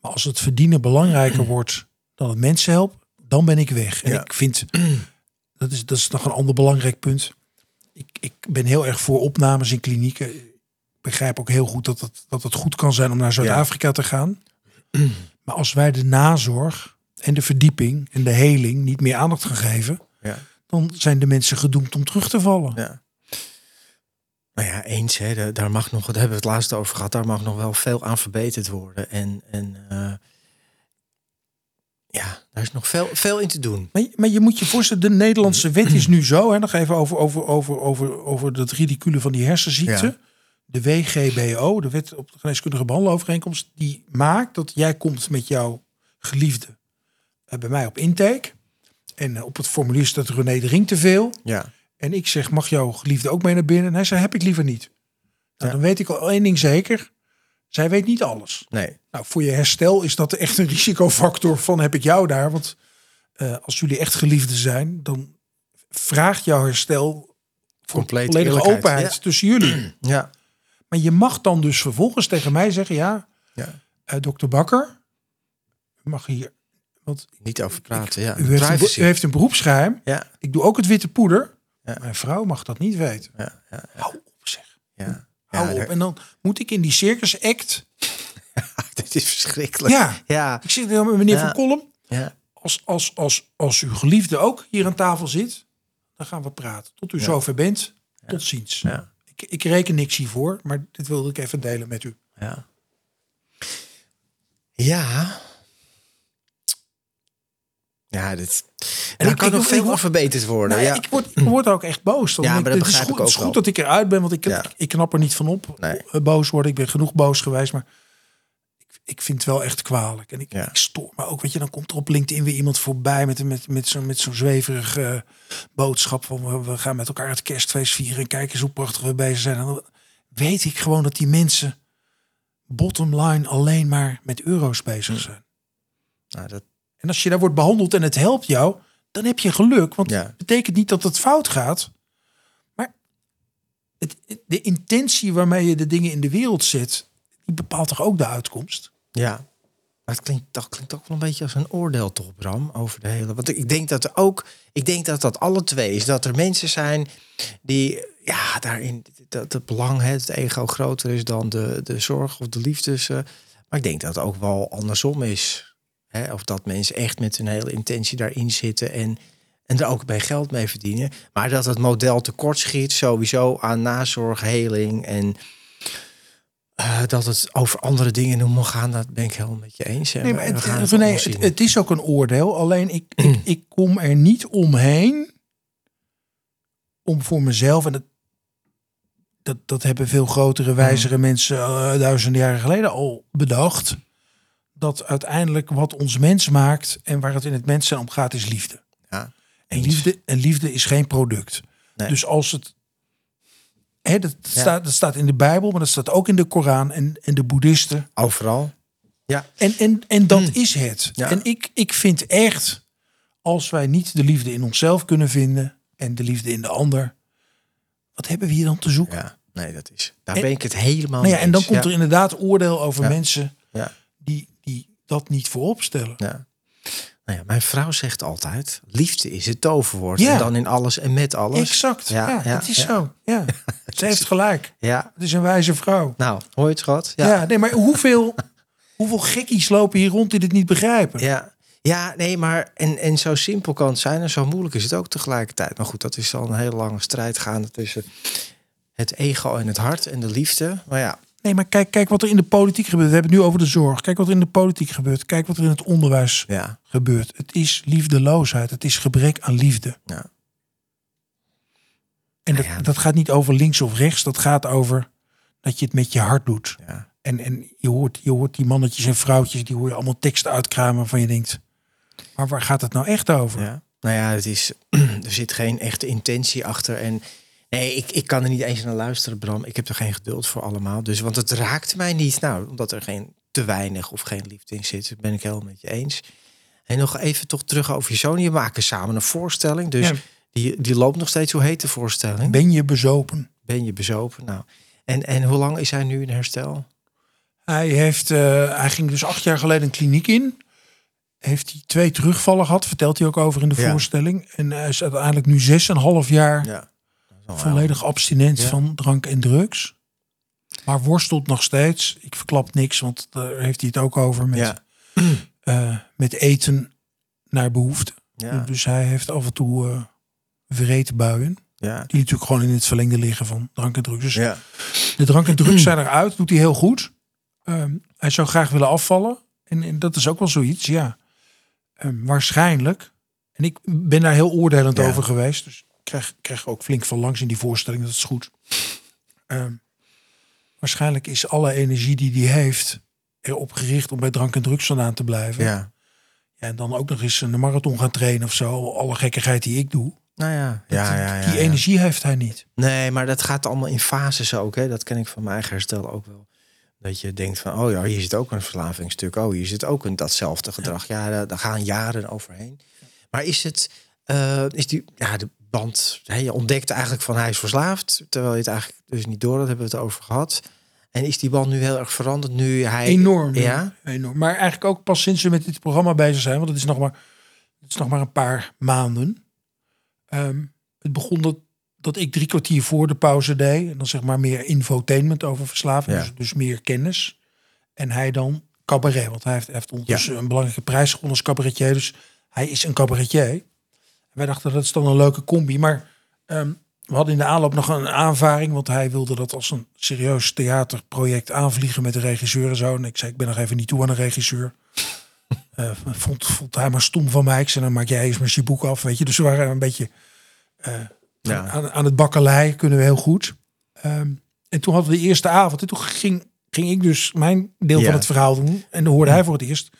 Maar als het verdienen belangrijker wordt dan het mensen helpen, dan ben ik weg. En ik vind, dat is, dat is nog een ander belangrijk punt. Ik, ik ben heel erg voor opnames in klinieken. Ik begrijp ook heel goed dat het, dat het goed kan zijn om naar Zuid-Afrika te gaan. Maar als wij de nazorg en de verdieping en de heling niet meer aandacht gaan geven, ja, dan zijn de mensen gedoemd om terug te vallen. ja. Nou ja, eens, hè, da- daar mag nog, daar hebben we het laatst over gehad, daar mag nog wel veel aan verbeterd worden. En, en eh, ja, daar is nog veel, veel in te doen. Maar, je- maar je moet je voorstellen, de Nederlandse wet is nu zo. Hè, nog even over, over, over, over, over dat ridicule van die hersenziekte. Ja. De WGBO, de wet op de geneeskundige behandelovereenkomst, die maakt dat jij komt met jouw geliefde eh, bij mij op intake. En eh, op het formulier staat René de Ring te veel. Ja, En ik zeg, mag jouw geliefde ook mee naar binnen? En hij zei, heb ik liever niet. Nou, Ja. dan weet ik al één ding zeker. Zij weet niet alles. nee, Nou, voor je herstel is dat echt een risicofactor van heb ik jou daar. Want eh, als jullie echt geliefden zijn, dan vraagt jouw herstel voor Compleet volledige eerlijkheid, openheid ja. tussen jullie. ja, Maar je mag dan dus vervolgens tegen mij zeggen, ja, ja. eh, dokter Bakker, u mag hier, want Niet over praten, ja. u heeft, een, u heeft een beroepsgeheim. Ja, Ik doe ook het witte poeder. Ja. Mijn vrouw mag dat niet weten. ja, ja, Hou op zeg. ja. Hou op. daar- En dan moet ik in die circus act. dit is verschrikkelijk. Ja, Ja, ik zit met meneer. Van Kolm. ja, als, als, als, als uw geliefde ook hier aan tafel zit, dan gaan we praten. Tot u zover bent, tot ziens. ja. Ik, ik reken niks hiervoor, maar dit wilde ik even delen met u. Ja. Ja. Ja, dit. En ik- er kan ik- nog ik- veel ik- verbeterd worden. Nou, ja. ik, word, word ook echt boos. Dan Ja, maar ik, dat het is goed, het is goed dat ik eruit ben, want ik, Ja. ik, knap er niet van op. Nee. eh, Boos worden, ik ben genoeg boos geweest, maar ik, ik vind het wel echt kwalijk. En ik, Ja. ik stoor me ook, weet je, dan komt er op LinkedIn weer iemand voorbij met, met, met zo'n met zo'n zweverige boodschap van we, we gaan met elkaar het kerstfeest vieren en kijk eens hoe prachtig we bezig zijn. En dan weet ik gewoon dat die mensen bottom line alleen maar met euro's bezig zijn. Nou, dat, En als je daar wordt behandeld en het helpt jou, dan heb je geluk. Want Ja. het betekent niet dat het fout gaat. Maar het, de intentie waarmee je de dingen in de wereld zet, die bepaalt toch ook de uitkomst? ja. Maar het klinkt, dat klinkt ook wel een beetje als een oordeel toch, Bram, over de hele... Want ik denk dat er ook... Ik denk dat dat alle twee is. Dat er mensen zijn die, ja, daarin... Dat het belang, het ego groter is dan de, de zorg of de liefdes. maar ik denk dat het ook wel andersom is. Hè? Of dat mensen echt met een hele intentie daarin zitten en, en er ook bij geld mee verdienen. Maar dat het model tekortschiet sowieso aan nazorg, heling en... eh, dat het over andere dingen nog mag gaan, dat ben ik helemaal met je eens. hè. Nee, maar het, het is ook een oordeel. Alleen ik, ik, ik kom er niet omheen om voor mezelf, en dat, dat, dat hebben veel grotere, wijzere mensen eh, duizenden jaren geleden al bedacht, dat uiteindelijk wat ons mens maakt en waar het in het mens zijn om gaat, is liefde. Ja, En liefde, en liefde is geen product. Nee. Dus als het. Hè, dat, staat, dat staat in de Bijbel, maar dat staat ook in de Koran en, en de Boeddhisten. Overal. Ja, En, en, en dat is het. Ja. En ik, ik vind echt, als wij niet de liefde in onszelf kunnen vinden en de liefde in de ander, wat hebben we hier dan te zoeken? ja. Nee, dat is. Daar En- ben ik het helemaal nou ja, mee en dan komt er inderdaad oordeel over mensen die dat niet voorop stellen. Ja. Nou ja, mijn vrouw zegt altijd: liefde is het toverwoord. Ja. En dan in alles en met alles. Exact. Ja, Ja, ja, dat is zo. Ja. Ze heeft gelijk. Ja. Het is een wijze vrouw. Nou, hoor je het, schat? Ja, Ja. nee, maar hoeveel, hoeveel gekkies lopen hier rond die dit niet begrijpen? Ja. Ja, nee, maar en, en zo simpel kan het zijn en zo moeilijk is het ook tegelijkertijd. Maar goed, dat is al een hele lange strijd gaande tussen het ego en het hart en de liefde. Maar ja, Nee, maar kijk, kijk wat er in de politiek gebeurt. We hebben het nu over de zorg. Kijk wat er in de politiek gebeurt. Kijk wat er in het onderwijs ja, gebeurt. Het is liefdeloosheid. Het is gebrek aan liefde. ja. En dat, Ja. dat gaat niet over links of rechts. Dat gaat over dat je het met je hart doet. ja. En, en je, hoort, je hoort die mannetjes en vrouwtjes, die hoor je allemaal teksten uitkramen waarvan je denkt, maar waar gaat het nou echt over? Ja. Nou ja, het is, er zit geen echte intentie achter. En nee, ik, ik kan er niet eens naar luisteren, Bram. Ik heb er geen geduld voor allemaal. Dus, want het raakt mij niet. Nou, omdat er geen te weinig of geen liefde in zit. Ben ik helemaal met je eens. En nog even toch terug over je zoon. Je maken samen een voorstelling. Dus Ja. die, die loopt nog steeds. Hoe heet de voorstelling? Ben je bezopen? Ben je bezopen? Nou. En, en hoe lang is hij nu in herstel? Hij, heeft, eh, hij ging dus acht jaar geleden een kliniek in. Heeft hij twee terugvallen gehad, vertelt hij ook over in de Ja. voorstelling. En hij is uiteindelijk nu zes en een half jaar Ja. Volledig abstinent Ja. van drank en drugs. Maar worstelt nog steeds. Ik verklap niks, want daar heeft hij het ook over met, Ja. eh, met eten naar behoefte. Ja. Dus hij heeft af en toe eh vreedbuien. Ja. Die natuurlijk gewoon in het verlengde liggen van drank en drugs. Dus Ja. de drank en drugs zijn eruit, doet hij heel goed. Ehm, hij zou graag willen afvallen. En, en dat is ook wel zoiets, ja. Ehm, waarschijnlijk. En ik ben daar heel oordelend over geweest. Dus krijg, krijg ook flink van langs in die voorstelling. Dat is goed. Ehm, waarschijnlijk is alle energie die hij heeft erop gericht om bij drank en drugs vandaan te blijven. ja. Ja, en dan ook nog eens een marathon gaan trainen of zo. Alle gekkigheid die ik doe. Nou ja. Dat- ja, ja, ja, die energie heeft hij niet. Nee, maar dat gaat allemaal in fases ook. Hè? Dat ken ik van mijn eigen herstel ook wel. Dat je denkt van, oh ja, hier zit ook een verslavingstuk. Oh, hier zit ook een datzelfde gedrag. Ja, daar, daar gaan jaren overheen. Maar is het, eh, is die, ja, de band, hè, je ontdekt eigenlijk van hij is verslaafd. Terwijl je het eigenlijk dus niet door had, hebben we het over gehad. En is die band nu heel erg veranderd nu hij... Enorm. Ja? Enorm. Maar eigenlijk ook pas sinds we met dit programma bezig zijn. Want het is nog maar, het is nog maar een paar maanden. Ehm, het begon dat, dat ik drie kwartier voor de pauze deed. En dan zeg maar meer infotainment over verslaving. Ja. Dus, dus meer kennis. En hij dan cabaret. Want hij heeft, hij heeft ondertussen een belangrijke prijs gewonnen als cabaretier. Dus hij is een cabaretier. Wij dachten dat is dan een leuke combi. Maar ehm, we hadden in de aanloop nog een aanvaring. Want hij wilde dat als een serieus theaterproject aanvliegen met de regisseur en zo. En ik zei, ik ben nog even niet toe aan een regisseur. Eh, vond, vond hij maar stom van mij. Ik zei, dan maak jij eens maar je boek af. Weet je. Dus we waren een beetje eh, Ja. aan, aan het bakkelei. Kunnen we heel goed. Ehm, en toen hadden we de eerste avond. En toen ging, ging ik dus mijn deel Ja. van het verhaal doen. En dan hoorde hij voor het eerst.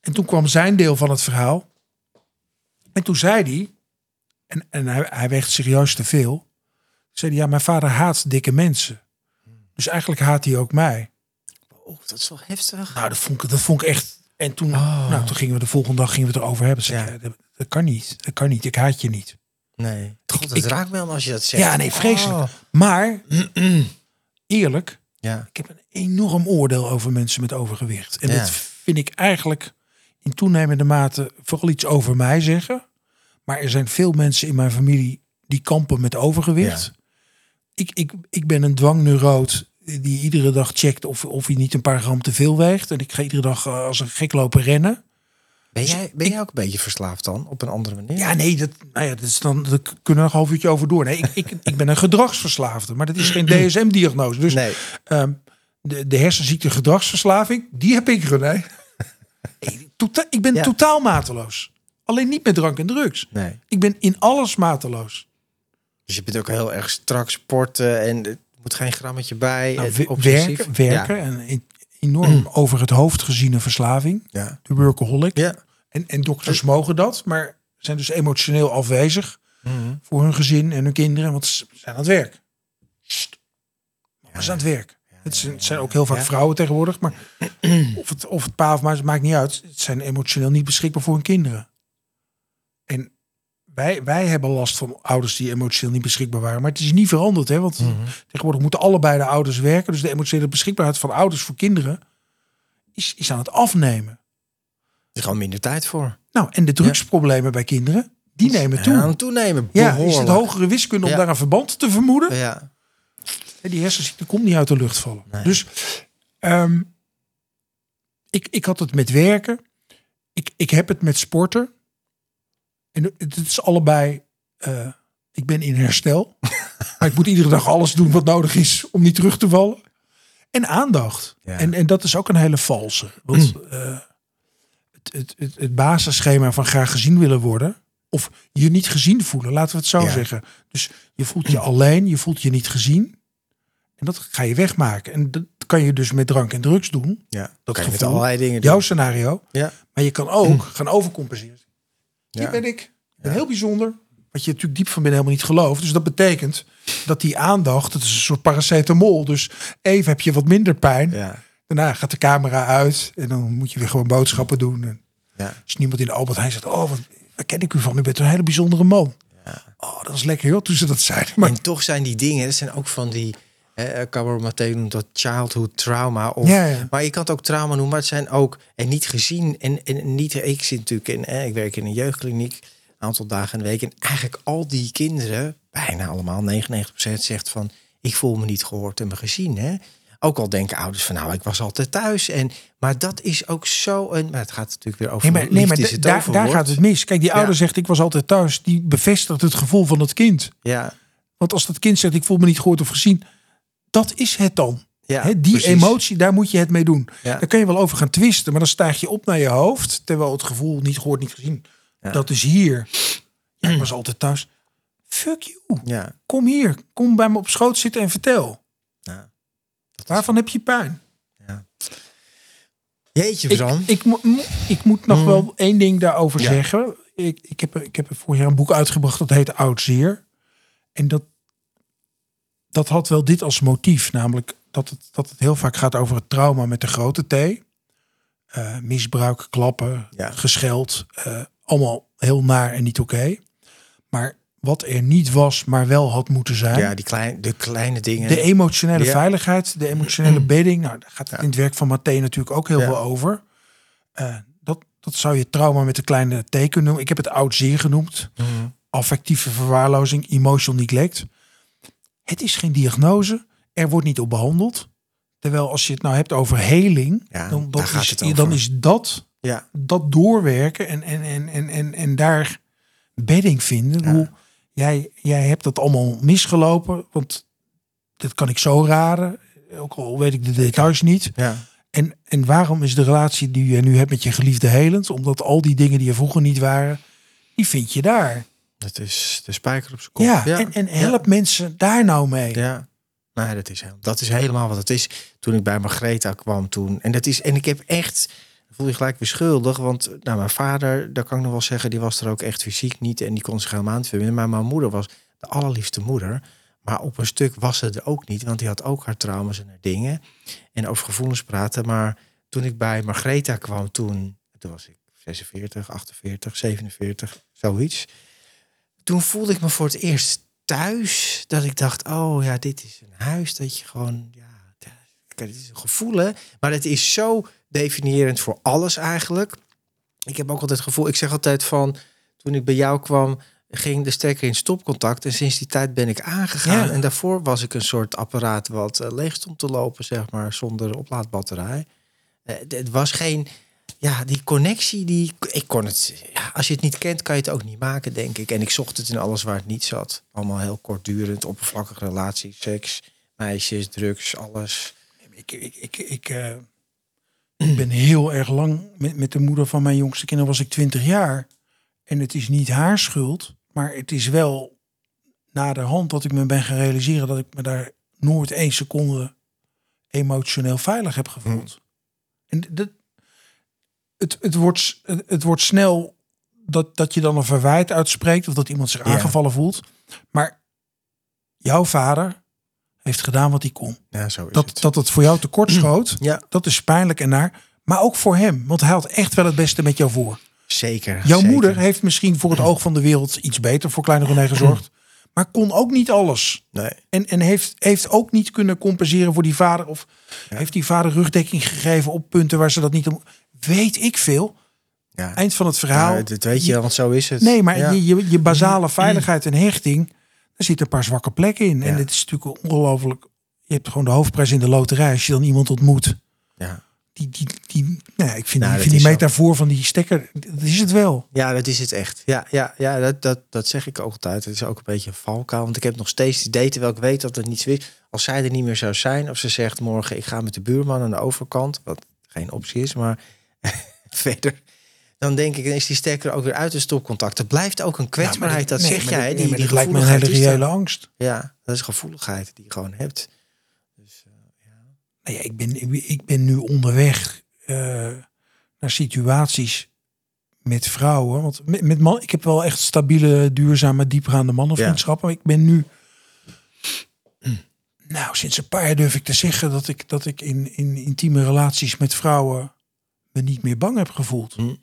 En toen kwam zijn deel van het verhaal. En toen zei hij, en, en hij, hij weegt serieus te veel. Zei hij, ja, mijn vader haat dikke mensen. Dus eigenlijk haat hij ook mij. Oh, dat is wel heftig. Nou, dat vond ik, dat vond ik echt. En toen, Oh. nou, toen gingen we de volgende dag gingen we het erover hebben. Zei, Ja. dat, dat kan niet. Dat kan niet. Ik haat je niet. Nee. God, het ik- raakt me wel als je dat zegt. Ja, nee, vreselijk. Oh. Maar eerlijk, Ja. ik heb een enorm oordeel over mensen met overgewicht. En Ja. dat vind ik eigenlijk in toenemende mate vooral iets over mij zeggen. Maar er zijn veel mensen in mijn familie die kampen met overgewicht. Ik, ik, ik ben een dwangneuroot die iedere dag checkt of, of hij niet een paar gram te veel weegt. En ik ga iedere dag eh, als een gek lopen rennen. Ben jij, ben jij ook een beetje verslaafd dan, op een andere manier? Ja, nee, dat, nou ja, dat is dan, daar kunnen we nog een half uurtje over door. Nee, ik, ik, ik ben een gedragsverslaafde, maar dat is geen DSM-diagnose. Dus Nee. ehm, de, de hersenziekte gedragsverslaving, die heb ik, René. tota- ik ben Ja. totaal mateloos. Alleen niet met drank en drugs. Nee. Ik ben in alles mateloos. Dus je bent ook heel erg strak sporten en er moet geen grammetje bij. Nou, en werken, en enorm over het hoofd geziene verslaving. Ja. De workaholic. Ja. En, en dokters mogen dat, maar zijn dus emotioneel afwezig Mhm. voor hun gezin en hun kinderen, want ze zijn aan het werk. Mama is aan het werk. Het zijn, ook heel vaak Ja. vrouwen tegenwoordig, maar of het, of het pa of maar het maakt niet uit. Het zijn emotioneel niet beschikbaar voor hun kinderen. En wij, wij hebben last van ouders die emotioneel niet beschikbaar waren. Maar het is niet veranderd, hè? want Mhm. tegenwoordig moeten allebei de ouders werken. Dus de emotionele beschikbaarheid van ouders voor kinderen is, is aan het afnemen. Er is gewoon minder tijd voor. Nou, en de drugsproblemen bij kinderen, die nemen toe. Ja, aan toenemen. Ja, is het hogere wiskunde om daar een verband te vermoeden? Ja. Die hersenziekte komt niet uit de lucht vallen. Nee. Dus ehm, ik, ik had het met werken. Ik, ik heb het met sporten. En het is allebei... eh, ik ben in herstel. maar ik moet iedere dag alles doen wat nodig is om niet terug te vallen. En aandacht. Ja. En, en dat is ook een hele valse. Want eh, het, het, het, het basisschema van graag gezien willen worden... of je niet gezien voelen, laten we het zo Ja. zeggen. Dus je voelt je alleen, je voelt je niet gezien. En dat ga je wegmaken. En dat kan je dus met drank en drugs doen. ja. Dat Dat kan je met gevoel. allerlei dingen doen. Jouw scenario. Ja. Maar je kan ook gaan overcompenseren. Hier Ja. ben ik. Heel bijzonder. Wat je natuurlijk diep van binnen helemaal niet gelooft. Dus dat betekent dat die aandacht, het is een soort paracetamol. Dus even heb je wat minder pijn. Ja. Daarna gaat de camera uit. En dan moet je weer gewoon boodschappen doen. En Ja. als niemand in de Albert Heijn zegt, oh, wat, waar ken ik u van? U bent een hele bijzondere man. Oh, dat is lekker joh, toen ze dat zeiden. Maar En toch zijn die dingen, dat zijn ook van die... Eh, Cabaret Matteo noemt dat childhood trauma. Of, Ja, ja. Maar je kan het ook trauma noemen, maar het zijn ook... En niet gezien en, en niet... Ik zit natuurlijk in... Eh, ik werk in een jeugdkliniek, een aantal dagen in de week. En eigenlijk al die kinderen, bijna allemaal, 99% zegt van... Ik voel me niet gehoord en me gezien. Hè? Ook al denken ouders van nou, ik was altijd thuis. En, maar dat is ook zo een... Maar het gaat natuurlijk weer over Nee, maar, nee, maar het daar, gaat het mis. Kijk, die ouder Ja. zegt ik was altijd thuis. Die bevestigt het gevoel van het kind. Ja, Want als dat kind zegt ik voel me niet gehoord of gezien. Dat is het dan. ja die precies. emotie, daar moet je het mee doen. Ja. Daar kan je wel over gaan twisten. Maar dan stijg je op naar je hoofd. Terwijl het gevoel niet gehoord, niet gezien. Ja. Dat is hier. Ja, ik was altijd thuis. Fuck you. Ja, Kom hier. Kom bij me op schoot zitten en vertel. ja. Waarvan heb je pijn? Jeetje, Ik, Bram. ik, mo- ik moet nog wel één ding daarover Ja. zeggen. Ik, ik, heb, ik heb vorig jaar een boek uitgebracht dat heet Oud Zeer. En dat, dat had wel dit als motief. Namelijk dat het, dat het heel vaak gaat over het trauma met de grote T. Eh, misbruik, klappen, Ja. gescheld. eh, allemaal heel naar en niet oké. Maar wat er niet was, maar wel had moeten zijn. ja, die klein, de kleine dingen. De emotionele Ja. veiligheid, de emotionele bedding. Nou, daar gaat het in het werk van Mathé natuurlijk ook heel veel over. Eh, dat, dat zou je trauma met de kleine T kunnen noemen. Ik heb het oud zeer genoemd. Mhm. Affectieve verwaarlozing, emotional neglect. Het is geen diagnose. Er wordt niet op behandeld. Terwijl als je het nou hebt over heling, Ja, dan, is, dan is dat, Ja, dat doorwerken en, en, en, en, en, en daar bedding vinden. Ja. Hoe, jij, jij hebt dat allemaal misgelopen, want dat kan ik zo raden. Ook al weet ik de details niet. ja. En, en waarom is de relatie die je nu hebt met je geliefde helend? Omdat al die dingen die er vroeger niet waren, die vind je daar. Dat is de spijker op zijn kop. Ja, en, en help mensen daar nou mee. Ja. Nee, dat is, dat is helemaal wat het is. Toen ik bij Margreta kwam toen. En, dat is, en ik heb echt... voel je gelijk weer schuldig. Want nou, mijn vader, dat kan ik nog wel zeggen... die was er ook echt fysiek niet. En die kon zich helemaal niet verbinden. Maar mijn moeder was de allerliefste moeder. Maar op een stuk was ze er ook niet. Want die had ook haar trauma's en haar dingen. En over gevoelens praten. Maar toen ik bij Margreta kwam toen... Toen was ik 46, 48, 47, zoiets. Toen voelde ik me voor het eerst thuis. Dat ik dacht, oh ja, dit is een huis dat je gewoon... Ja, dit is een gevoel, hè. Maar het is zo definiërend voor alles eigenlijk. Ik heb ook altijd het gevoel, ik zeg altijd van, toen ik bij jou kwam, ging de stekker in stopcontact. En sinds die tijd ben ik aangegaan. Ja. En daarvoor was ik een soort apparaat wat eh, leeg stond te lopen, zeg maar, zonder oplaadbatterij. Eh, het was geen, ja, die connectie, die, ik kon het, ja, als je het niet kent, kan je het ook niet maken, denk ik. En ik zocht het in alles waar het niet zat. Allemaal heel kortdurend, oppervlakkige relaties, seks, meisjes, drugs, alles. Ik, ik, ik, ik, eh, ik ben heel erg lang met, met de moeder van mijn jongste kinderen was ik 20 jaar. En het is niet haar schuld, maar het is wel na de hand dat ik me ben gaan realiseren dat ik me daar nooit één seconde emotioneel veilig heb gevoeld. En dat, het, het, wordt, het, wordt snel dat, dat je dan een verwijt uitspreekt of dat iemand zich Ja. aangevallen voelt. Maar jouw vader heeft gedaan wat hij kon. Ja, zo is Dat, het. dat het voor jou tekort schoot, Ja, dat is pijnlijk en naar. Maar ook voor hem, want hij had echt wel het beste met jou voor. zeker. Jouw zeker. moeder heeft misschien voor het oog van de wereld iets beter voor kleine René gezorgd. Maar kon ook niet alles. Nee. En, en heeft, heeft ook niet kunnen compenseren voor die vader. Of heeft die vader rugdekking gegeven op punten waar ze dat niet om. Weet ik veel. Ja. Eind van het verhaal. Ja, dat weet je, want zo is het. Nee, maar Ja. je, je, je basale veiligheid en hechting, daar zitten een paar zwakke plekken in. En dit is natuurlijk ongelooflijk. Je hebt gewoon de hoofdprijs in de loterij als je dan iemand ontmoet. Ja. Die, die, die, nou, ik vind, Nou, die, vind die is zo. metafoor van die stekker, dat is het wel. Ja, dat is het echt. Ja, ja, ja dat, dat, dat zeg ik ook altijd. Het is ook een beetje een valkuil. Want ik heb nog steeds het idee, terwijl ik weet dat het niets is. Als zij er niet meer zou zijn, of ze zegt morgen ik ga met de buurman aan de overkant, wat geen optie is, maar verder. Dan denk ik, dan is die stekker ook weer uit de stopcontact. Er blijft ook een kwetsbaarheid, dat Nee, zeg jij. dat- die, nee, die dat lijkt me een hele reële angst. Ja, dat is gevoeligheid die je gewoon hebt. Nou ja, ik, ben, ik, ik ben nu onderweg eh, naar situaties met vrouwen. Want met, met man, ik heb wel echt stabiele, duurzame, diepgaande mannenvriendschappen. Maar ik ben nu. Nou, sinds een paar jaar durf ik te zeggen dat ik, dat ik in, in intieme relaties met vrouwen me niet meer bang heb gevoeld. Hm.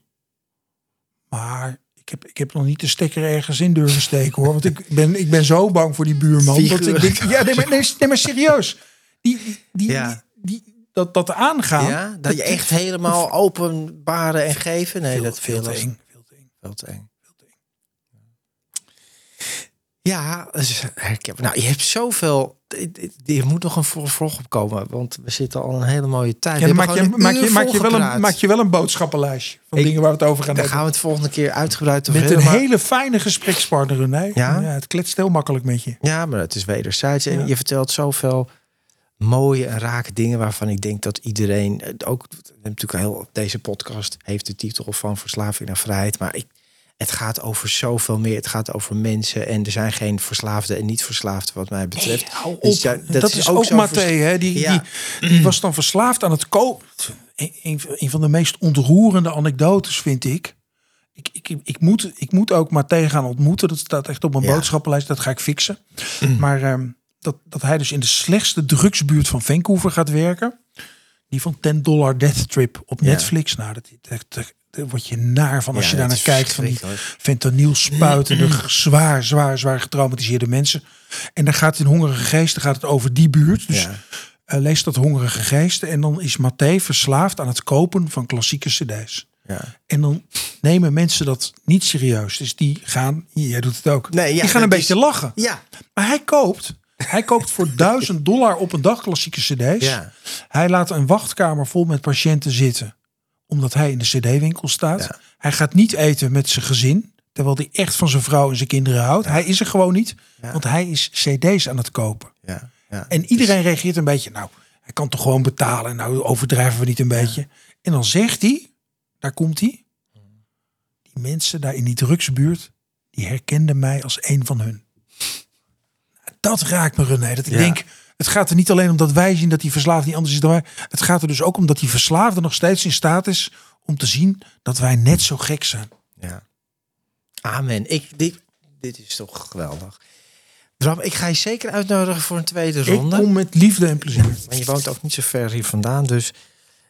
Maar ik heb, ik heb nog niet de stekker ergens in durven steken hoor. Want ik ben, ik ben zo bang voor die buurman. Dat ik denk, ja, nee, maar, nee, nee, maar serieus. Die, die, die, Ja. die, die- dat, dat aangaan. Ja, dat je echt helemaal openbaren en geven. Nee, veel, dat veel te lastig. eng. Veel te eng. Veel te eng. Ja. Nou, je hebt zoveel. Je moet nog een vervolg op komen, want we zitten al een hele mooie tijd. Ja, dan maak je, maak, je, uur maak, je wel een, maak je wel een boodschappenlijstje van Ik- dingen waar we het over gaan Daar hebben. gaan we het volgende keer uitgebreid over Met een maar- hele fijne gesprekspartner, René. Ja? het kletst heel makkelijk met je. Ja, maar het is wederzijds. En Ja. je vertelt zoveel mooie en rake dingen waarvan ik denk dat iedereen eh, ook natuurlijk heel deze podcast heeft de titel van verslaving naar vrijheid, maar ik het gaat over zoveel meer. Het gaat over mensen en er zijn geen verslaafden en niet verslaafden wat mij betreft. hou op. Dus ja, dat, is ook, vers- hè? Die, Ja. die, die was dan verslaafd aan het kopen. Een, een, van de meest ontroerende anekdotes vind ik. Ik, ik, ik, moet, ik moet ook Matthé gaan ontmoeten. Dat staat echt op mijn Ja. boodschappenlijst. Dat ga ik fixen. Maar ehm, dat, dat hij dus in de slechtste drugsbuurt van Vancouver gaat werken. Die van 10 dollar Death Trip op. Netflix. Nou, dat, dat, dat, daar word je naar van als Ja, je daar naar kijkt. Van die fentanyl spuitende, zwaar, zwaar, zwaar getraumatiseerde mensen. En dan gaat het in Hongerige Geesten gaat het over die buurt. Dus Ja. eh, lees dat Hongerige Geesten. En dan is Matthé verslaafd aan het kopen van klassieke cd's. Ja. En dan nemen mensen dat niet serieus. Dus die gaan, jij doet het ook, Nee, die gaan een beetje is- lachen. Ja, Maar hij koopt, hij koopt voor 1000 dollar op een dag klassieke cd's. Ja. Hij laat een wachtkamer vol met patiënten zitten. Omdat hij in de cd-winkel staat. Ja. Hij gaat niet eten met zijn gezin. Terwijl hij echt van zijn vrouw en zijn kinderen houdt. Hij is er gewoon niet. Ja. Want hij is cd's aan het kopen. ja, ja. En iedereen reageert een beetje. Nou, hij kan toch gewoon betalen. Nou, overdrijven we niet een beetje. En dan zegt hij. Daar komt hij. Die mensen daar in die drugsbuurt. Die herkenden mij als een van hun. Dat raakt me René. Dat ik denk. Het gaat er niet alleen om dat wij zien dat die verslaafde niet anders is dan wij. Het gaat er dus ook om dat die verslaafde nog steeds in staat is. Om te zien dat wij net zo gek zijn. Ja. Amen. Ik, dit, dit is toch geweldig. Bram, ik ga je zeker uitnodigen voor een tweede ronde. Ik kom met liefde en plezier. Maar je woont ook niet zo ver hier vandaan. Dus,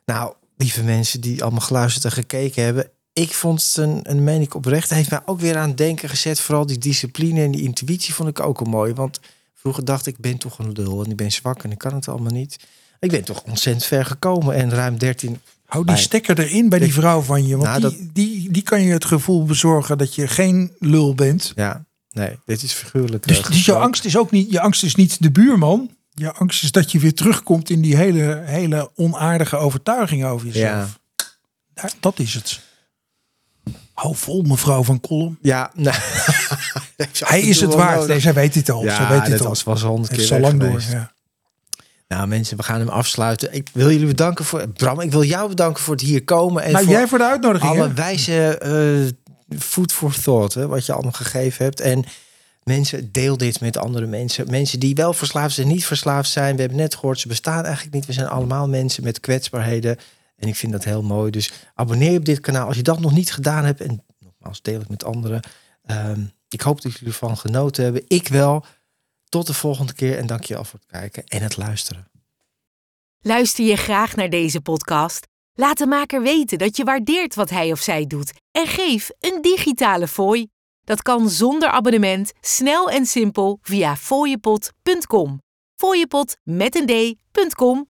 nou, lieve mensen die allemaal geluisterd en gekeken hebben. Ik vond het een, een meen ik oprecht. Heeft mij ook weer aan het denken gezet. Vooral die discipline en die intuïtie vond ik ook al mooi. Want vroeger dacht ik, ik ben toch een lul en ik ben zwak en ik kan het allemaal niet. Ik ben toch ontzettend ver gekomen. En ruim 13, Hou die stekker erin bij die vrouw van je. Want Nou, die, die, die kan je het gevoel bezorgen dat je geen lul bent. Ja, nee, dit is figuurlijk. Dus, eh, dus jouw angst is ook niet, je angst is niet de buurman. Je angst is dat je weer terugkomt in die hele, hele onaardige overtuiging over jezelf. Ja. Daar, dat is het. Hou vol, mevrouw van Kolm. Ja, nou, Hij is het waard. Nee, zij weet het al. Ja, zij weet dit al. was, was honderd keer weg lang door. Ja. Nou mensen, we gaan hem afsluiten. Ik wil jullie bedanken voor... Bram, ik wil jou bedanken voor het hier komen. En Nou, voor jij voor de uitnodiging. hè? alle wijze eh, food for thought, hè, wat je allemaal gegeven hebt. En mensen, deel dit met andere mensen. Mensen die wel verslaafd zijn, niet verslaafd zijn. We hebben net gehoord, ze bestaan eigenlijk niet. We zijn allemaal mensen met kwetsbaarheden. En ik vind dat heel mooi. Dus abonneer op dit kanaal als je dat nog niet gedaan hebt. En nogmaals, deel het met anderen. Ehm, ik hoop dat jullie ervan genoten hebben. Ik wel. Tot de volgende keer en dank je wel voor het kijken en het luisteren. Luister je graag naar deze podcast? Laat de maker weten dat je waardeert wat hij of zij doet en geef een digitale fooi. Dat kan zonder abonnement, snel en simpel via fooiepot.com. Fooiepot met een d.com